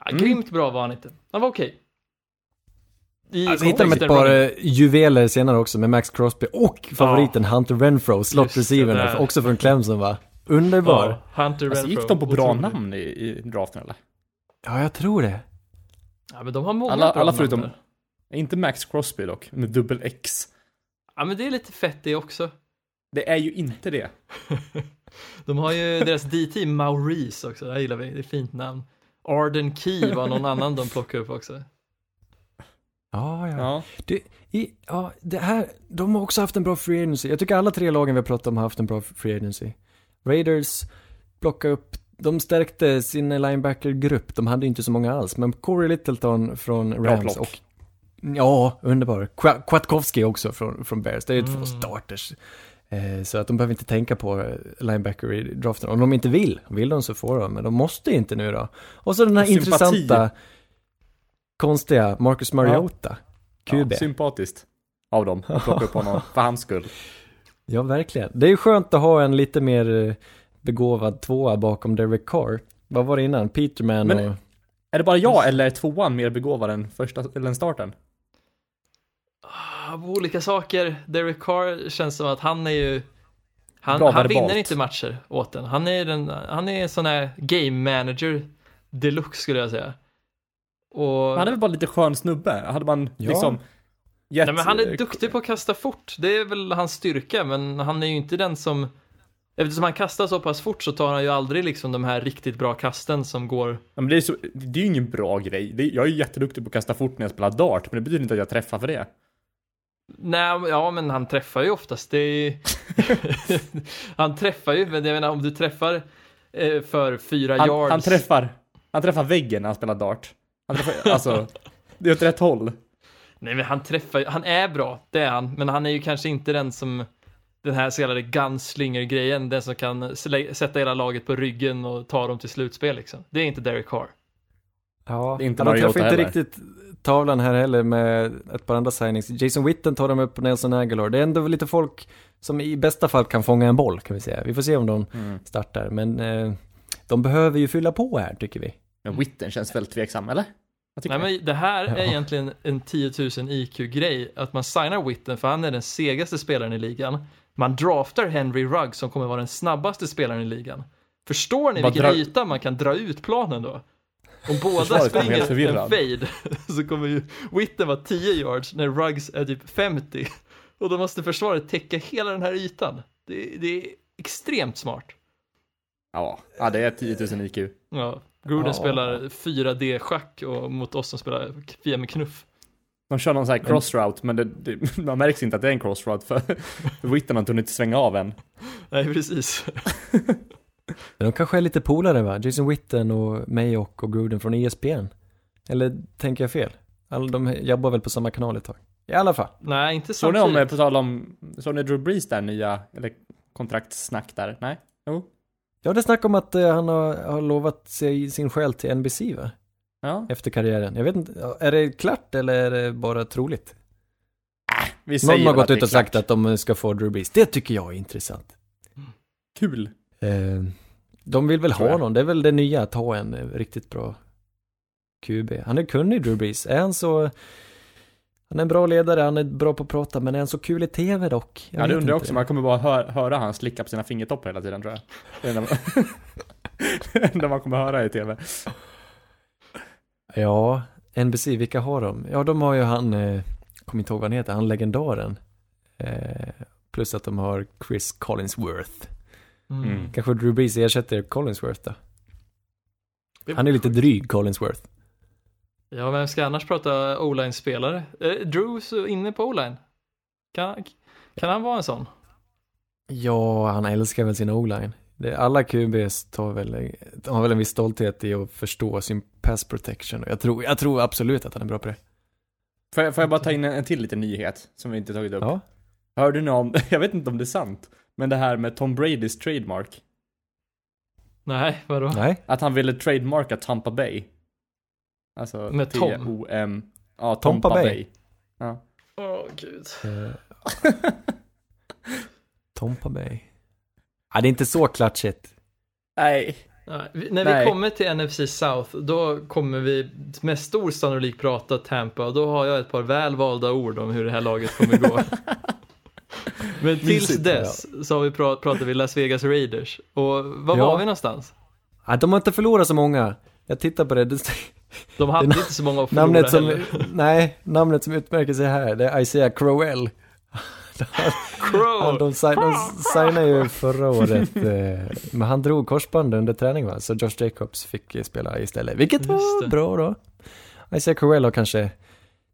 Ja, grymt bra var han inte. Han var okej. I Alltså hittade de ett par running- eh, juveler senare också med Max Crosby och favoriten Hunter Renfro, slot receivern, där. också från Clemson va? Underbar. Ja, Hunter Alltså, Renfro. gick de på bra Otroligt. namn i, i draften eller? Ja, jag tror det. Ja, men de har många Alla- bra alla förutom- namn där. Inte Max Crosby dock, med dubbel X. Ja, men det är lite fett det också. Det är ju inte det. De har ju deras DT Maurice också, det här gillar vi, det är ett fint namn. Arden Key var någon annan de plockade upp också. Ja, ja. Ja. Det, i, ja, det här, de har också haft en bra free agency. Jag tycker alla tre lagen vi har pratat om har haft en bra free agency. Raiders plockade upp, de stärkte sin linebacker-grupp. De hade inte så många alls, men Corey Littleton från Rams och Ja, underbar. Kwiatkowski också från, från Bears. Det är ju två Mm. starters. Eh, så att de behöver inte tänka på eh, linebacker i draften. Om de inte vill, vill de så får de, men de måste inte nu då. Och så den här Sympati. intressanta, konstiga Marcus Mariota. QB. Ja, sympatiskt av dem att plocka upp honom för hans skull. Ja, verkligen. Det är ju skönt att ha en lite mer eh, begåvad tvåa bakom Derek Carr. Vad var det innan? Peterman Men- och... Är det bara jag eller är tvåan mer begåvad än första, eller än starten? Ah, på olika saker. Derek Carr känns som att han är ju han, han vinner inte matcher åt den. Han är, den, han är en sån här game manager deluxe skulle jag säga. Och... Han är väl bara lite skön snubbe? Hade man Ja. liksom gett, Nej, men han är duktig på att kasta fort. Det är väl hans styrka, men han är ju inte den som Eftersom han kastar så pass fort så tar han ju aldrig liksom de här riktigt bra kasten som går Ja, men det, är så, det är ju ingen bra grej. Det, jag är ju jätteduktig på att kasta fort när jag spelar dart, men det betyder inte att jag träffar för det. Nej, ja men han träffar ju oftast. Det är... han träffar ju, men jag menar om du träffar eh, för fyra Han, yards. han träffar, han träffar väggen när han spelar dart. Han träffar, alltså, det är åt rätt håll. Nej men han träffar ju- han är bra, det är han. Men han är ju kanske inte den som, den här så kallade gunslinger-grejen, den som kan slä- sätta hela laget på ryggen och ta dem till slutspel liksom. Det är inte Derek Carr. Ja, Det är inte Mariota träffar inte heller. riktigt tavlan här heller med ett par andra signings. Jason Witten tar de upp på Nelson Aguilar. Det är ändå lite folk som i bästa fall kan fånga en boll kan vi säga. Vi får se om de Mm. startar, men eh, de behöver ju fylla på här tycker vi. Men Witten känns väldigt tveksam, eller? Nej det. men det här är Ja. egentligen en 10 000 IQ-grej, att man signar Witten för han är den segaste spelaren i ligan. Man draftar Henry Rugg som kommer vara den snabbaste spelaren i ligan. Förstår ni Bara vilken dra- yta man kan dra ut planen då? Om båda springer en fade så kommer ju Witten vara 10 yards när Ruggs är typ 50. Och då måste försvaret täcka hela den här ytan. Det, det är extremt smart. Ja, ja, det är 10 000 IQ. Ja, Gruden Ja. spelar 4D-schack och mot oss som spelar via med knuff. De kör någon sån här crossroute, men det, det, man märks inte att det är en crossroute för, Witten har inte svänga av än. Nej, precis. De kanske är lite polare va? Jason Witten och Mayock och Gruden från ESPN. Eller tänker jag fel? Alla de jobbar väl på samma kanal ett tag. I alla fall. Nej, inte Såg ni samtidigt. om, på tal om, såg ni Drew Brees där nya, eller kontraktssnack där? Nej? Jo? Ja, det snack om att eh, han har, har lovat sig sin själ till NBC va? Ja, Efter karriären. Jag vet inte, är det klart eller är det bara troligt? vi säger Någon har gått ut och sagt att de ska få Drew Brees. Det tycker jag är intressant. Kul. Eh, de vill väl ha någon, det är väl det nya, att ha en eh, riktigt bra QB. Han är kunnig Drew Brees. Är han så... Han är en bra ledare, han är bra på att prata, men är han så kul i TV dock? ja, det undrar jag också, man kommer bara hör, höra han slicka på sina fingertoppar hela tiden tror jag. Det enda man- det enda man kommer höra i TV. Ja, NBC, vilka har de? Ja, de har ju han, eh, kommer inte ihåg vad han heter, han legendaren. Eh, plus att de har Chris Collinsworth. Mm. Kanske Drew Brees ersätter Collinsworth då? Han är lite dryg, Collinsworth. Ja, vem ska annars prata o-line-spelare? Eh, Drew så inne på o-line. Kan, kan han vara en sån? Ja, han älskar väl sin o-line. Det- Alla QBs tar väl, har väl en viss stolthet i att förstå sin pass protection. Och Jag tror, jag tror absolut att han är bra på det. Får jag, får jag bara ta in en, en till liten nyhet som vi inte tagit upp? Ja. Hörde ni om, jag vet inte om det är sant, men det här med Tom Bradys trademark. Nej, vadå? Nej. Att han ville trademarka Tampa Bay. Alltså Med Tom? T-O-M. Ja, Tompa Tompa Bay. Bay. Ja. Åh, gud. Eh, Tompa Bay. Ja, det är inte så klatschigt. Nej. Nej, vi, när Nej. vi kommer till NFC South, då kommer vi med stor sannolik prata Tampa och då har jag ett par väl valda ord om hur det här laget kommer gå. Men tills dess så har vi pra- pratat vi Las Vegas Raiders. Och var Ja. var vi någonstans? Ja, de har inte förlorat så många. Jag tittar på det. De hade Det inte så många att förlora namnet som, heller. nej, namnet som utmärker sig här, det är Isaiah Crowell. Han, Crow! de, sign, de signade ju förra året, eh, men han drog korsband under träning va, så Josh Jacobs fick spela istället, vilket var bra då. Isaiah Crowell har kanske,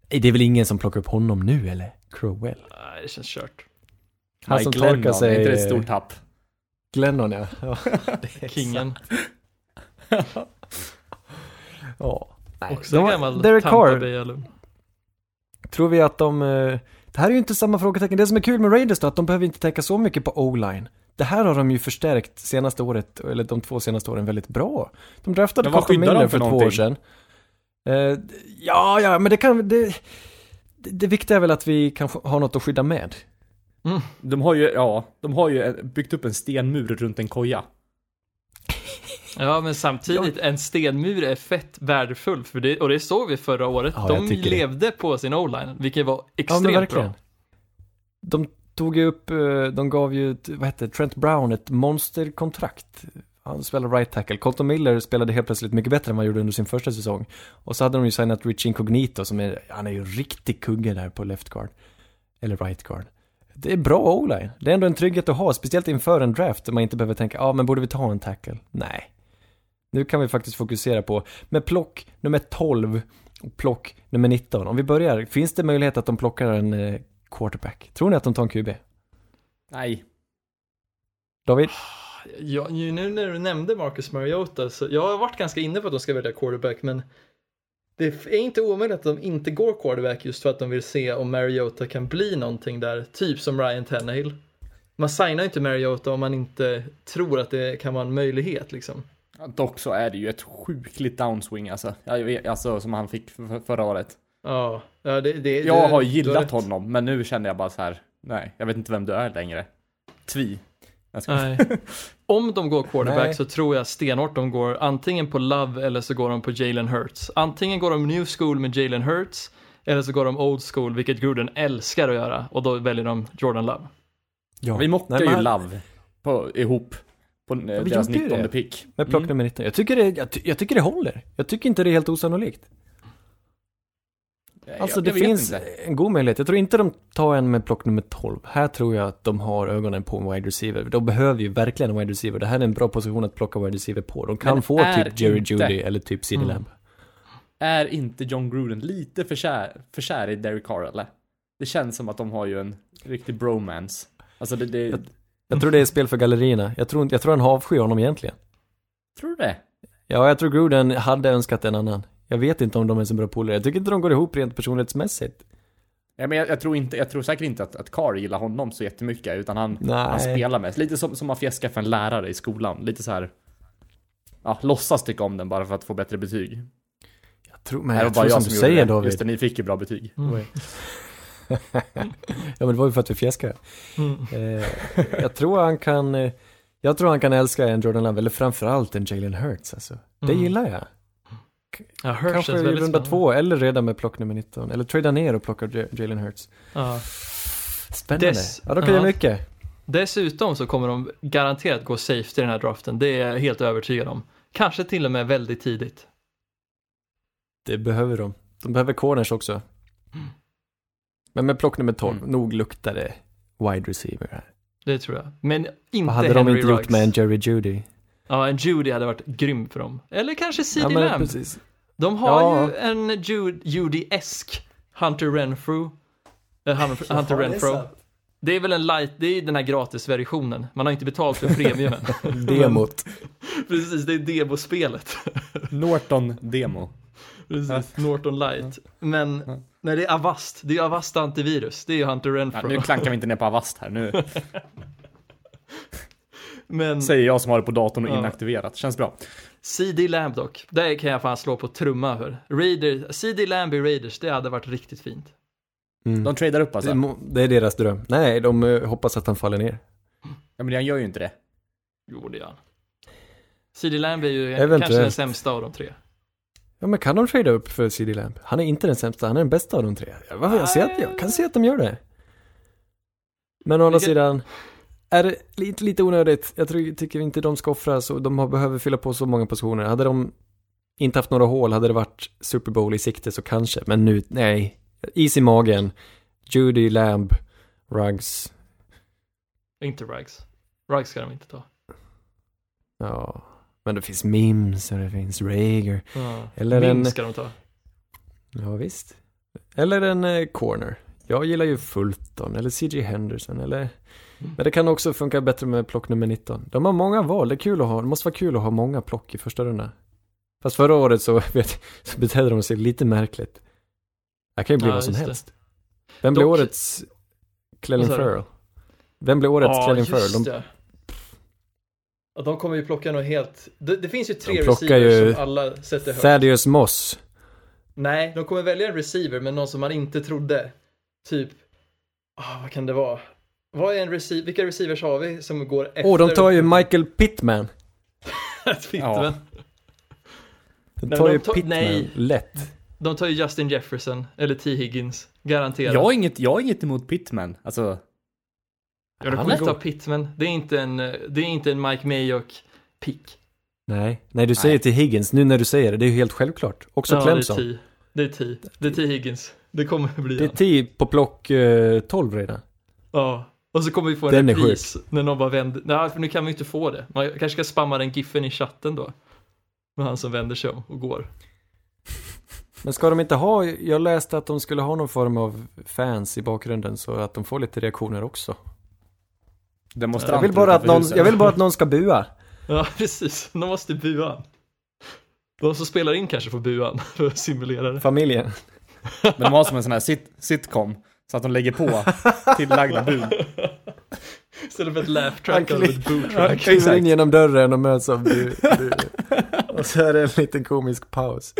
det är väl ingen som plockar upp honom nu eller? Crowell. Nej, det känns kört. Han som Glennon, torkar sig- är inte det ett stort tapp? Glennon ja. ja Kingen. Ja. Nej, Också de gammal Derek Tampa Carr, Bay-alum. tror vi att de, eh, det här är ju inte samma frågetecken. Det som är kul med Raiders då, att de behöver inte tänka så mycket på o-line. Det här har de ju förstärkt senaste året, eller de två senaste åren väldigt bra. De draftade de Miller för för två år sedan. Eh, ja, ja, men det kan, det, det, det viktiga är väl att vi kan ha något att skydda med. De har ju, ja, de har ju byggt upp en stenmur runt en koja. Ja, men samtidigt, en stenmur är fett värdefull, för det, och det såg vi förra året. Ja, De tycker det. levde på sin o-line, vilket var Ja, extremt verkligen. bra. De tog ju upp, eh, de gav ju, vad hette Trent Brown ett monsterkontrakt. Han spelade right tackle. Colton Miller spelade helt plötsligt mycket bättre än vad han gjorde under sin första säsong. Och så hade de ju signat Rich Incognito som är, han är ju en riktig kugge där på left guard. Eller right guard. Det är bra o-line. Det är ändå en trygghet att ha, speciellt inför en draft där man inte behöver tänka, ja ah, men borde vi ta en tackle? Nej. Nu kan vi faktiskt fokusera på, med plock nummer 12 och plock nummer 19. Om vi börjar, finns det möjlighet att de plockar en eh, quarterback? Tror ni att de tar en QB? Nej. David? Ja, ju nu när du nämnde Marcus Mariota så jag har varit ganska inne på att de ska välja quarterback men det är inte omöjligt att de inte går quarterback just för att de vill se om Mariota kan bli någonting där, typ som Ryan Tannehill. Man signar inte Mariota om man inte tror att det kan vara en möjlighet liksom. Dock så är det ju ett sjukligt downswing alltså. Alltså som han fick för- förra året. Ja, det, det, Jag har gillat honom, men nu känner jag bara så här. Nej, jag vet inte vem du är längre. Tvi. Nej. Om de går quarterback Nej. så tror jag stenhårt de går antingen på Love eller så går de på Jalen Hurts. Antingen går de new school med Jalen Hurts eller så går de old school, vilket Gruden älskar att göra och då väljer de Jordan Love. Ja. Vi mockar Nej, men ju Love på, ihop. På eh, vi deras gjorde ju 19 det. pick. Med plock Mm. nummer 19. Jag tycker, det, jag, ty- jag tycker det håller. Jag tycker inte det är helt osannolikt. Alltså Jag- det jag finns en god möjlighet. Jag tror inte de tar en med plock nummer 12. Här tror jag att de har ögonen på en wide receiver. De behöver ju verkligen en wide receiver. Det här är en bra position att plocka wide receiver på. De kan Men få typ Jerry inte- Judy eller typ CD Mm. Lamb. Är inte John Gruden lite för kär, för kär i Derek Carr eller? Det känns som att de har ju en riktig bromance. Alltså det, det Jag- Jag tror det är spel för gallerierna. Jag tror, inte- jag tror han avskyr honom egentligen. tror du det? Ja, jag tror Gruden hade önskat en annan. Jag vet inte om de är så bra polare. Jag tycker inte de går ihop rent personlighetsmässigt. Ja, men jag, jag, tror inte, jag tror säkert inte att, att Carr gillar honom så jättemycket, utan han, Nej. han spelar mest. Lite som, som man fjäskar för en lärare i skolan. Lite så här. Ja, låtsas tycka om den bara för att få bättre betyg. Jag tror, men det jag var bara tror jag som som du säger det. David. Just det, ni fick ju bra betyg. Mm. Ja men det var ju för att vi fjäskade. Mm. Eh, jag tror han kan, eh, jag tror han kan älska en Jordan Love, eller framförallt en Jalen Hurts alltså. Det Mm. gillar jag. Ja, Hurts Kanske i runda spännande. två, eller redan med plock nummer 19. Eller trada ner och plocka Jalen Hurts. Ja. Spännande. Des- ja, de kan ja. göra mycket. Dessutom så kommer de garanterat gå safety i den här draften, det är jag helt övertygad om. Kanske till och med väldigt tidigt. Det behöver de. De behöver corners också. Men med plock nummer 12, Mm. nog luktar det wide receiver här. Det tror jag. Men inte Vad hade Henry de inte Ruggs. gjort med en Jerry Judy? Ja, en Judy hade varit grym för dem. Eller kanske CD men Lamb. precis. De har Ja. ju en Ju- Judy-esk Hunter Renfrew. Eh, Hun- Hunter Renfro. Det är väl en light, det är den här gratisversionen. Man har inte betalt för premiumen. Demot. Precis, det är demospelet. Norton Demo. Precis, Norton Light. Men Ja. nej, det är Avast. Det är Avast antivirus. Det är ju Hunter Ja, Renfro. nu klankar vi inte ner på Avast här. Nu Men säger jag som har det på datorn och Ja. inaktiverat. Känns bra. CD Lamb dock, det kan jag fan slå på trumma för. Raider, CD Lamb i Raiders, det hade varit riktigt fint. Mm. De tradar upp Det, alltså. är mo- det är deras dröm. Nej, de eh, hoppas att han faller ner. Ja, men han gör ju inte det. Jo, det gör han. CD Lamb är ju Eventuellt. kanske den sämsta av de tre. Ja men kan de trada upp för CD Lamb? Han är inte den sämsta, han är den bästa av de tre. Ja, vad- Jag, ser att, jag kan se att de gör det. Men å andra sidan, är det lite, lite onödigt. Jag tror, tycker inte de ska offra så, de har, behöver fylla på så många positioner. Hade de inte haft några hål, hade det varit Super Bowl i sikte så kanske. Men nu, nej. Is i magen. Judy, Lamb, Ruggs. Inte Ruggs. Ruggs ska de inte ta. Ja. Men det finns Mims och det finns Rager. Ja. Eller Min en- ska de ta. Ja, visst. Eller en eh, corner. Jag gillar ju Fulton eller CJ Henderson eller Men det kan också funka bättre med plock nummer 19. De har många val, det är kul att ha. Det måste vara kul att ha många plock i första rundan. Fast förra året så, vet, så betedde de sig lite märkligt. Det kan ju bli Ja, vad som helst. Vem blir Dock- årets Clelin? Ferrell? Vem blir årets Clelin Ferrell? De. Ja, de kommer ju plocka något helt... Det, det finns ju tre De receivers ju som alla sätter högt. Thaddeus Moss. Nej, de kommer välja en receiver, men någon som man inte trodde. Typ, ah, vad kan det vara? Vad är en receiver? Vilka receivers har vi som går efter? Åh, oh, de tar ju Michael Pittman. Pittman. De Nej, tar de ju tar- Pittman, nej. lätt. De tar ju Justin Jefferson, eller T. Higgins. Garanterat. Jag har inget, jag har inget emot Pittman. Alltså, ja, de Han kommer ta god. Pittman. Det är inte en, eh, det är inte en Mike Mayock pick. Nej, nej du säger till Higgins, nu när du säger det, det är ju helt självklart. Också ja, Clemson. det är T. Det är T. Det är T. Higgins. Det kommer bli Det är han. 10 på plock eh, 12 redan. Ja, och så kommer vi få en repris när någon bara vänder. Nej, för nu kan vi inte få det. Man kanske ska spamma den giffen i chatten då. Med han som vänder sig om och går. Men ska de inte ha, jag läste att de skulle ha någon form av fans i bakgrunden så att de får lite reaktioner också. Demonstranter Jag vill bara att någon, jag vill bara att någon ska bua. Ja, precis. De måste bua. De som spelar in kanske får buan för att simulera det. Familjen. Men de har som en sån här sit sitcom. Så att de lägger på tillagda bud. Istället för ett laugh Han track av kli- ett Han track. kliver Exakt. in genom dörren och möts av bu, bu. Och så är det en liten komisk paus.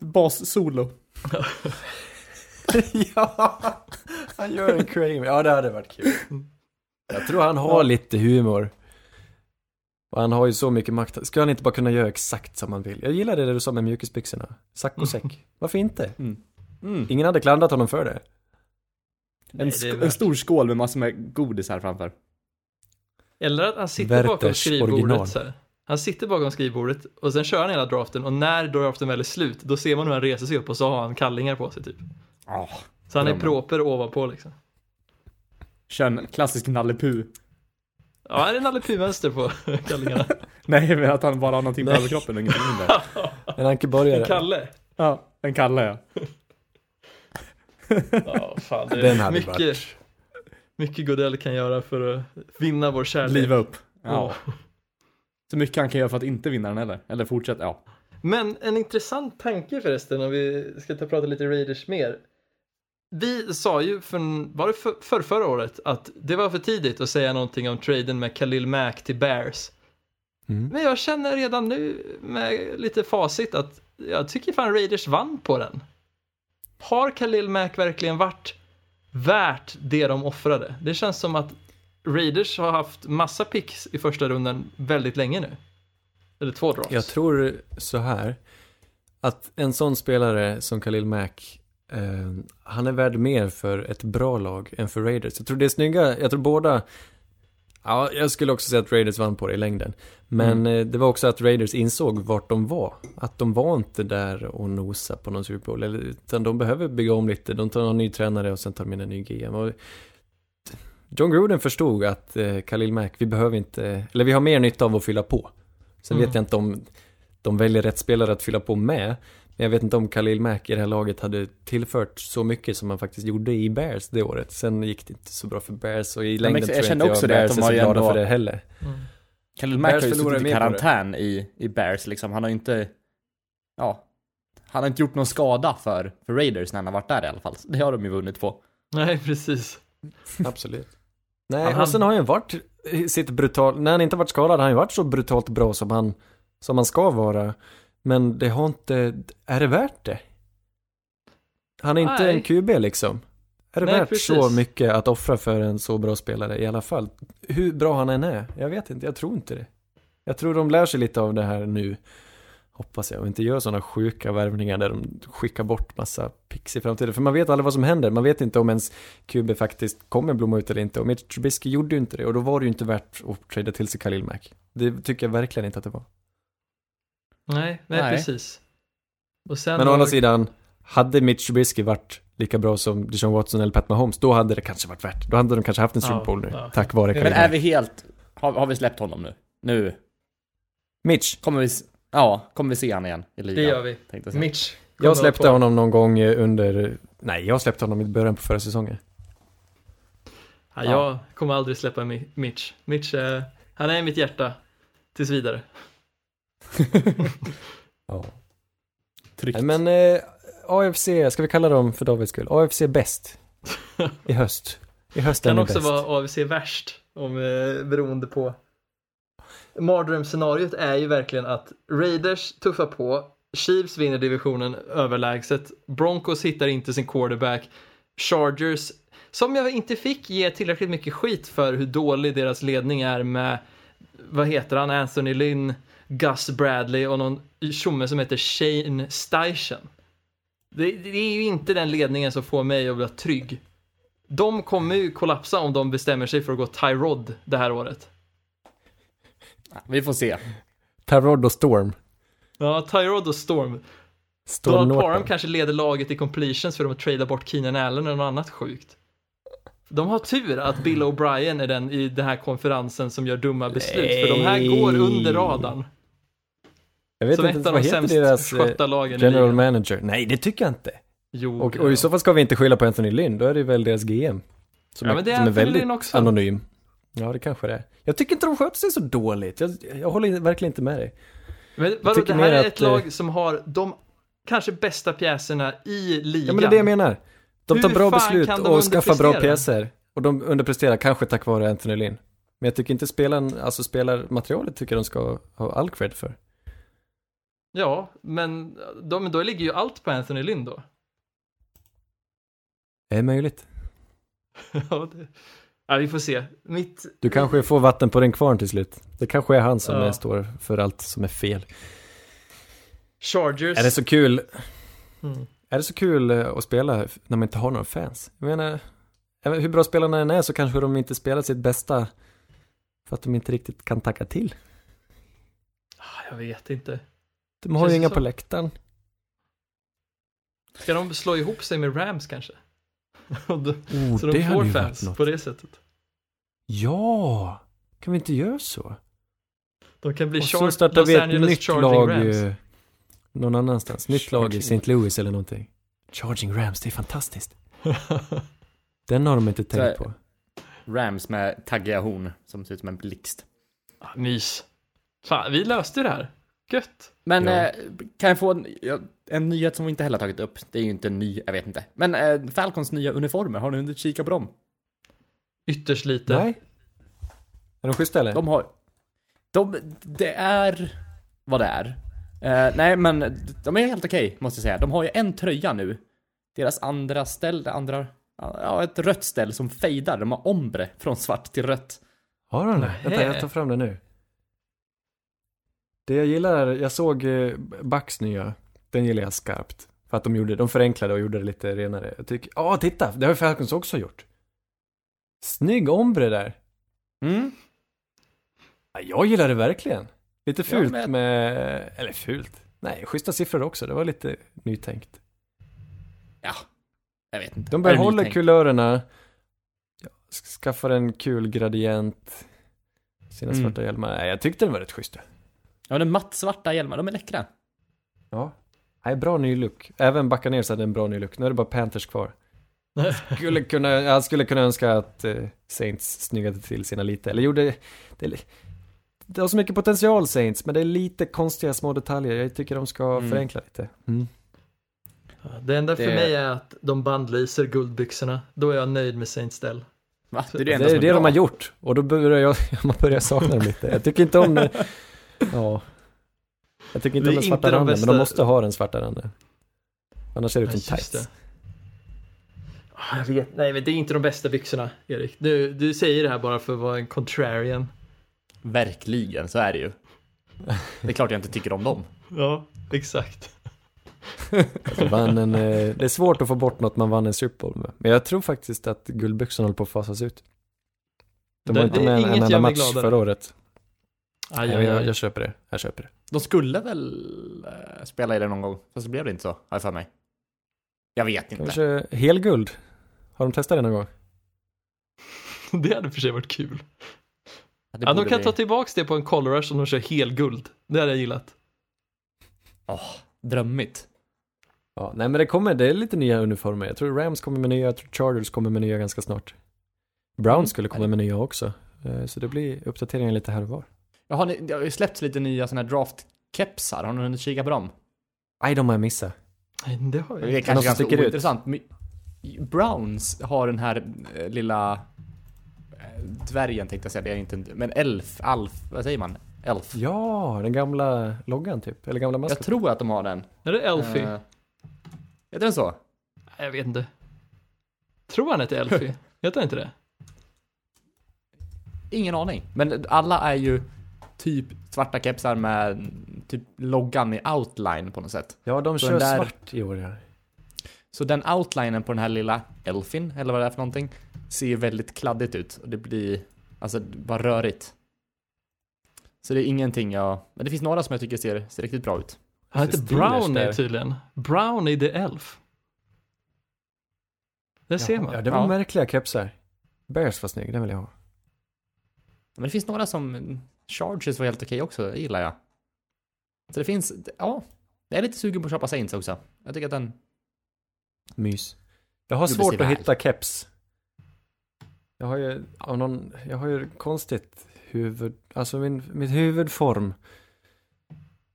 Bas-solo. ja, han gör en Kramer. Ja, det hade varit kul. Jag tror han har lite humor. Och han har ju så mycket makt. Ska han inte bara kunna göra exakt som han vill? Jag gillar det du sa med mjukisbyxorna. Sack och säck. Varför inte? Mm. Ingen hade klandrat honom för det. En, Nej, det en stor skål med massor med godis här framför. Eller att han sitter bakom Werthers skrivbordet original. så här. Han sitter bakom skrivbordet och sen kör han hela draften och när draften väl är slut då ser man hur han reser sig upp och så har han kallingar på sig typ. Ja. Så han är proper ovanpå liksom. Kör en klassisk Nalle. Ja, är det Nalle Puh-mönster på kallingarna? Nej, men att han bara har någonting på överkroppen och ingenting under. En ankeborgare. En Kalle? Ja, en Kalle ja. Ja, fan. Det Den är hade mycket, varit- mycket Godell kan göra för att vinna vår kärlek. Liva upp. Ja. Ja. Så mycket han kan göra för att inte vinna den heller. Eller fortsätta, ja. Men en intressant tanke förresten om vi ska ta prata lite Raiders mer. Vi sa ju för, var det för, för förra året att det var för tidigt att säga någonting om traden med Khalil Mack till Bears. Mm. Men jag känner redan nu med lite facit att jag tycker fan Raiders vann på den. Har Khalil Mack verkligen varit värt det de offrade? Det känns som att Raiders har haft massa picks i första rundan väldigt länge nu. Eller två drafts. Jag tror så här. Att en sån spelare som Khalil Mack, eh, han är värd mer för ett bra lag än för Raiders. Jag tror det är snygga, jag tror båda, ja, jag skulle också säga att Raiders vann på det i längden. Men eh, det var också att Raiders insåg vart de var. Att de var inte där och nosa på någon Super Bowl, utan de behöver bygga om lite. De tar en ny tränare och sen tar de in en ny GM. Och John Gruden förstod att eh, Khalil Mack, vi behöver inte, eller vi har mer nytta av att fylla på. Sen Mm. vet jag inte om de väljer rätt spelare att fylla på med. Men jag vet inte om Khalil Mack i det här laget hade tillfört så mycket som han faktiskt gjorde i Bears det året. Sen gick det inte så bra för Bears och i men längden jag tror jag känner inte också jag det, att Bears de är så glada ändå- för det heller. Mm. Khalil Mack Bears har ju suttit i karantän i, i Bears liksom. Han har ju inte, ja. Han har inte gjort någon skada för, för Raiders när han har varit där i alla fall. Det har de ju vunnit på. Nej, precis. Absolut. Nej, han- och sen har han ju varit sitt brutal, när han inte varit skadad har han ju varit så brutalt bra som han, som han ska vara. Men det har inte, är det värt det? Han är inte Nej. en QB liksom. Är det Nej, värt precis. så mycket att offra för en så bra spelare i alla fall? Hur bra han än är? Jag vet inte, jag tror inte det. Jag tror de lär sig lite av det här nu. Hoppas jag, och inte gör sådana sjuka värvningar där de skickar bort massa pix i framtiden. För man vet aldrig vad som händer. Man vet inte om ens QB faktiskt kommer blomma ut eller inte. Och Mitch Trubisky gjorde ju inte det. Och då var det ju inte värt att trada till sig Khalil Mack. Det tycker jag verkligen inte att det var. Nej, nej, Nej. precis. Och sen Men å andra sidan, hade Mitch Trubisky varit lika bra som Deshaun Watson eller Pat Mahomes, då hade det kanske varit värt. Då hade de kanske haft en Super Bowl nu. ja. Tack vare Men är vi helt, har, har vi släppt honom nu? Nu Mitch, kommer vi, ja, kommer vi se han igen i ligan? Det gör vi. jag. Mitch. jag släppte honom någon gång eh, under, nej jag släppte honom i början på förra säsongen. Ja, jag kommer aldrig släppa Mi- Mitch. Mitch, eh, han är i mitt hjärta. Tills vidare. Ja. Tryggt. Men eh, AFC, ska vi kalla dem för Davids skull? AFC bäst. I höst. I höst Kan också bäst. vara AFC värst. Om, eh, beroende på. Mardrömsscenariot är ju verkligen att Raiders tuffar på. Chiefs vinner divisionen överlägset. Broncos hittar inte sin quarterback. Chargers, som jag inte fick ge tillräckligt mycket skit för hur dålig deras ledning är med, vad heter han, Anthony Lynn, Gus Bradley och någon tjomme som heter Shane Steichen. Det, det är ju inte den ledningen som får mig att bli trygg. De kommer ju kollapsa om de bestämmer sig för att gå Tyrod det här året. Vi får se. Tyrod och Storm. Ja, Tyrod och Storm. Storm Donald Parham kanske leder laget i completions för de har tradat bort Keenan Allen eller något annat sjukt. De har tur att Bill O'Brien är den i den här konferensen som gör dumma beslut, för de här går under radarn. Jag vet Som inte ett av de sämst deras eh, skötta lagen i general manager. Nej, det tycker jag inte. Jo, Och, och i så fall ska vi inte skylla på Anthony Lynn, då är det väl deras GM. Som Ja, är, men det är som är väldigt också. anonym. Ja, det kanske det är. Jag tycker inte de sköter sig så dåligt. Jag, jag håller verkligen inte med dig. Men vadå, det här är att, ett eh, lag som har de kanske bästa pjäserna i ligan. Ja, men det är det jag menar. De Hur tar bra fan beslut och skaffar bra pjäser. Och de underpresterar kanske tack vare Anthony Lynn. Men jag tycker inte spelaren, alltså spelarmaterialet tycker de ska ha all cred för. Ja, men de, då ligger ju allt på Anthony Lynn då. Det är möjligt. ja, det... ja, vi får se. Mitt... Du kanske får vatten på din kvarn till slut. Det kanske är han som Ja. är, står för allt som är fel. Chargers. Är det så kul, Mm. är det så kul eh, att spela när man inte har några fans? Jag menar, hur bra spelarna än är så kanske de inte spelar sitt bästa för att de inte riktigt kan tacka till. Ah, Jag vet inte. De har ju inga så? på läktaren. Ska de slå ihop sig med Rams kanske? Oh, så de får ju fans på det sättet. Ja, kan vi inte göra så? De kan bli Och så startar Los vi ett Angeles nytt Charging lag Rams. eh, någon annanstans. Nytt lag i Charging. St. Louis eller någonting. Charging Rams, det är fantastiskt. Den har de inte tänkt på. Rams med taggiga horn som ser ut som en blixt. Ah, Mys. Fan, vi löste det här. Gött. Men Ja. eh, kan jag få en, en nyhet som vi inte heller tagit upp? Det är ju inte ny, jag vet inte. Men eh, Falcons nya uniformer, har ni hunnit kika på dem? Ytterst lite. Nej. Är de schyssta eller? De har... De, det är vad det är. Eh, nej, men de är helt okej, måste jag säga. De har ju en tröja nu. Deras andra ställ, det andra... Ja, ett rött ställ som fejdar. De har ombre från svart till rött. Har de det? Vänta, jag tar fram det nu. Det jag gillar, jag såg eh, Bucks nya. Den gillar jag skarpt. För att de gjorde, de förenklade och gjorde det lite renare. Jag tycker, ja titta, det har ju Falcons också gjort. Snygg ombre där. Mm. Ja, jag gillar det verkligen. Lite fult men- med, eller fult. Nej, schyssta siffror också. Det var lite nytänkt. Ja, jag vet inte. De behåller kulörerna. Skaffar en kul gradient. Sina Mm. svarta hjälmar. Nej, jag tyckte den var rätt schyssta. Ja, de mattsvarta hjälmar, de är läckra. Ja. Nej, bra ny look. Även Buccaneers hade en bra ny look. Nu är det bara Panthers kvar. Skulle kunna, jag skulle kunna önska att eh, Saints snyggade till sina lite. Eller gjorde, det, det har så mycket potential Saints, men det är lite konstiga små detaljer. Jag tycker de ska Mm. förenkla lite. Det enda för Det- mig är att de bandlyser guldbyxorna. Då är jag nöjd med Saint Stell. Va? Det är det Det enda är som är det bra. de har gjort. Och då börjar jag, man börjar sakna dem lite. Jag tycker inte om det. Ja. Jag tycker inte Det om är den svarta inte de randen, men de måste ha den svarta randen. Annars ser det ut som tights. det. Jag vet, nej men det är inte de bästa byxorna, Erik. Du, du säger det här bara för att vara en contrarian. Verkligen, så är det ju. Det är klart jag inte tycker om dem. Ja, exakt. Alltså, vann en, eh, det är svårt att få bort något man vann en Super Bowl med. Men jag tror faktiskt att guldbyxorna håller på att fasas ut. De Det- var inte det med en, enda match gladare. förra året. Aj, jag, aj, jag, jag köper det. Jag köper det. De skulle väl eh, spela i det någon gång, fast så blev det inte så, har jag för mig. Jag vet inte. Kanske helguld. Har de testat det någon gång? Det hade för sig varit kul. Det Ja, de kan bli- ta tillbaks det på en Color Rush om de kör helguld. Det hade jag gillat. Åh, drömmigt. Ja, nej men det kommer, det är lite nya uniformer. Jag tror Rams kommer med nya, jag tror Chargers kommer med nya ganska snart. Browns Mm. skulle komma med nya också. Eh, Så det blir uppdateringar lite här och var. Har ni, det har ju släppts lite nya sådana här draft-kepsar, har ni hunnit kika på dem? Nej, de har jag missat. Nej, det har jag Det är inte. kanske ganska ointressant. men Browns har den här eh, lilla eh, dvärgen tänkte jag säga, det är inte en, men elf, alf, vad säger man? Elf. Ja, den gamla loggan typ. Eller gamla Jag maskoten. tror att de har den. Är det Elfie? Eh, Heter den så? Nej, jag vet inte. Tror han heter Elfie? Heter han inte det? Ingen aning. Men alla är ju typ svarta kepsar med typ loggan i outline på något sätt. Ja, de Så kör där- svart i år ja. Så den outlinen på den här lilla elfin, eller vad det är för någonting, ser ju väldigt kladdigt ut. Och det blir, alltså, bara rörigt. Så det är ingenting jag, men det finns några som jag tycker ser, ser riktigt bra ut. Han heter Brownie tydligen. Brownie the Elf. Där ser man. Ja, det var Ja. märkliga kepsar. Bears var snygg, den vill jag ha. Men det finns några som, Chargers var helt okej också, det gillar jag. Så det finns, ja. Jag är lite sugen på att köpa Saints också. Jag tycker att den, Mys. Jag har svårt att väl. hitta keps. Jag har ju, av någon, jag har ju konstigt huvud, alltså min, min huvudform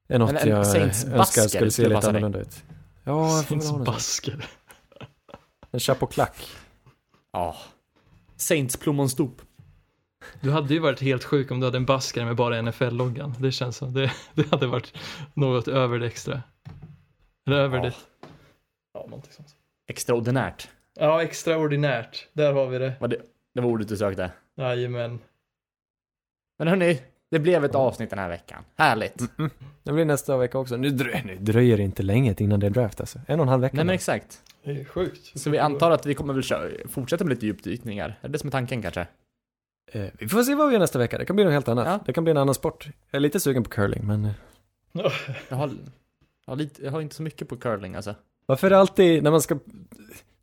är något Men en jag Saints önskar basker skulle se skulle lite annorlunda ut. Ja, jag Saints en basker. En chapeauklack. ja. Saints plommonstop. Du hade ju varit helt sjuk om du hade en basker med bara NFL-loggan. Det känns som, det, det hade varit något över det extra. Eller över Ja. det. Ja, någonting sånt. Extraordinärt. Ja, extraordinärt. Där har vi det. Var det, det var ordet du sökte. Jajamän. Men hörni, det blev ett avsnitt den här veckan. Härligt. Det blir nästa vecka också. Nu, drö, nu dröjer det inte länge innan det är draft alltså. En och en halv vecka. Nej men exakt. Det är sjukt. Så vi antar att vi kommer väl fortsätta med lite djupdykningar. Är det det som är tanken kanske? Eh, vi får se vad vi gör nästa vecka. Det kan bli något helt annat. Ja. Det kan bli en annan sport. Jag är lite sugen på curling, men... eh, Jag har, jag har, lite, jag har inte så mycket på curling alltså. Varför är det alltid, när man ska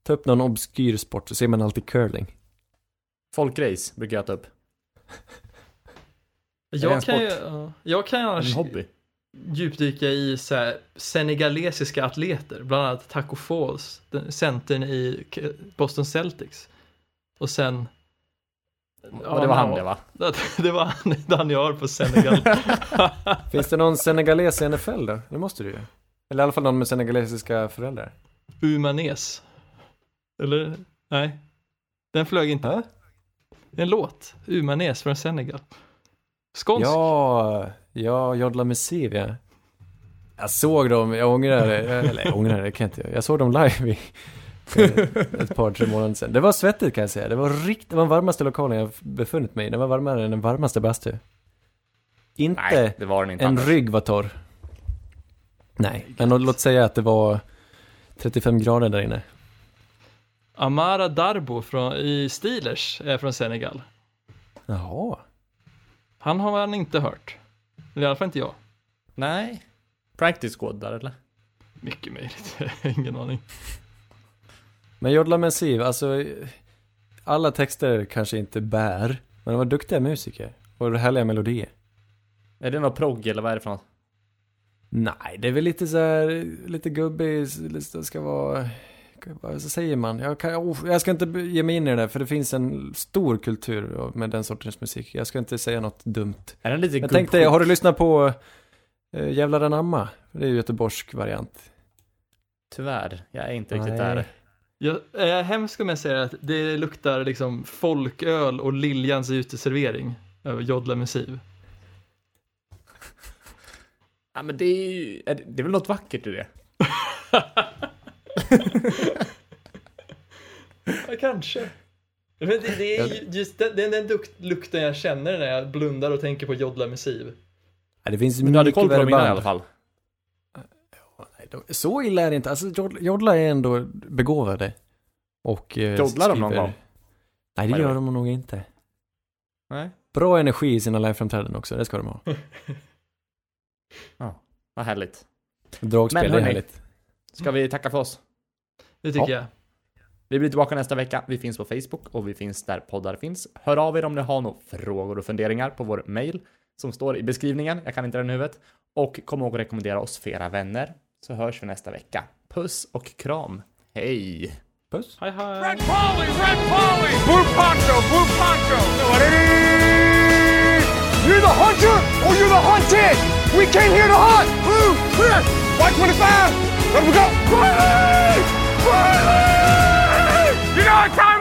ta upp någon obskyr sport, så ser man alltid curling? Folkrace brukar jag ta upp. en Jag kan ju, jag kan ju En annars hobby. djupdyka i så här, senegalesiska atleter, bland annat Taco Falls, centern i Boston Celtics. Och sen... Ja, det var han det va? Det, det var han, har på Senegal. Finns det någon senegales i NFL då? Det måste det ju. Eller i alla fall någon med senegalesiska föräldrar. Umanes. Eller? Nej. Den flög inte. Ja, En låt. Umanes från Senegal. Skånsk. ja, ja Jodla Messiv ja. Jag såg dem, jag ångrar det, eller jag ångrar det, kan jag inte. Jag såg dem live i ett par, tre månader sedan. Det var svettigt kan jag säga. Det var riktigt, det var den varmaste lokalen jag befunnit mig i. Den var varmare än den varmaste bastu. Inte Nej, det var den inte. en Anders. rygg var torr. Nej, men låt- säga att det var 35 grader där inne. Amara Darbo från, i Steelers är från Senegal. Jaha. Han har man inte hört. Eller i alla fall inte jag. Nej. Practice squad där eller? Mycket möjligt. Ingen aning. Men Jodla Mensiv, alltså alla texter kanske inte bär, men de var duktiga musiker. Och härliga melodier. Är det någon progg eller vad är det för något? Nej, det är väl lite så här, lite gubbig, det ska vara, vad säger man? Jag, kan, oh, jag ska inte ge mig in i det där, för det finns en stor kultur med den sortens musik. Jag ska inte säga något dumt. Är den lite Jag tänkte, har du lyssnat på äh, Jävlar anamma? Det är ju göteborgsk variant. Tyvärr, jag är inte riktigt Nej. där. Jag är hemskt om jag säger att det luktar liksom folköl och Liljans uteservering över Jodla Messiv. Ja men det är ju, är det, det är väl något vackert i det? Ja, kanske. Men det, det är ju just den, den, den dukt, lukten jag känner när jag blundar och tänker på Jodla Messiv. Nej, det finns Men du hade koll på dem innan i alla fall. De- Så illa är det inte. Alltså Jod- Jodla är ändå begåvade. Och eh, Jodlar de någon gång? Nej, det gör de nog inte. Nej. Bra energi i sina liveframträdanden också, det ska de ha. Vad härligt. Dragspel, Men är härligt. Ska vi tacka för oss? Det tycker Ja. jag. Vi blir tillbaka nästa vecka. Vi finns på Facebook och vi finns där poddar finns. Hör av er om ni har några frågor och funderingar på vår mail som står i beskrivningen. Jag kan inte den i huvudet. Och kom ihåg att rekommendera oss för era vänner. Så hörs vi nästa vecka. Puss och kram. Hej! Puss. Hej hej! Red Polly, Red Polly! Blue Poncho, Blue Poncho! You're the hunter or you're the hunted! We came here to hunt! Blue, clear! White 25! Let we go! Riley! Riley! You know what time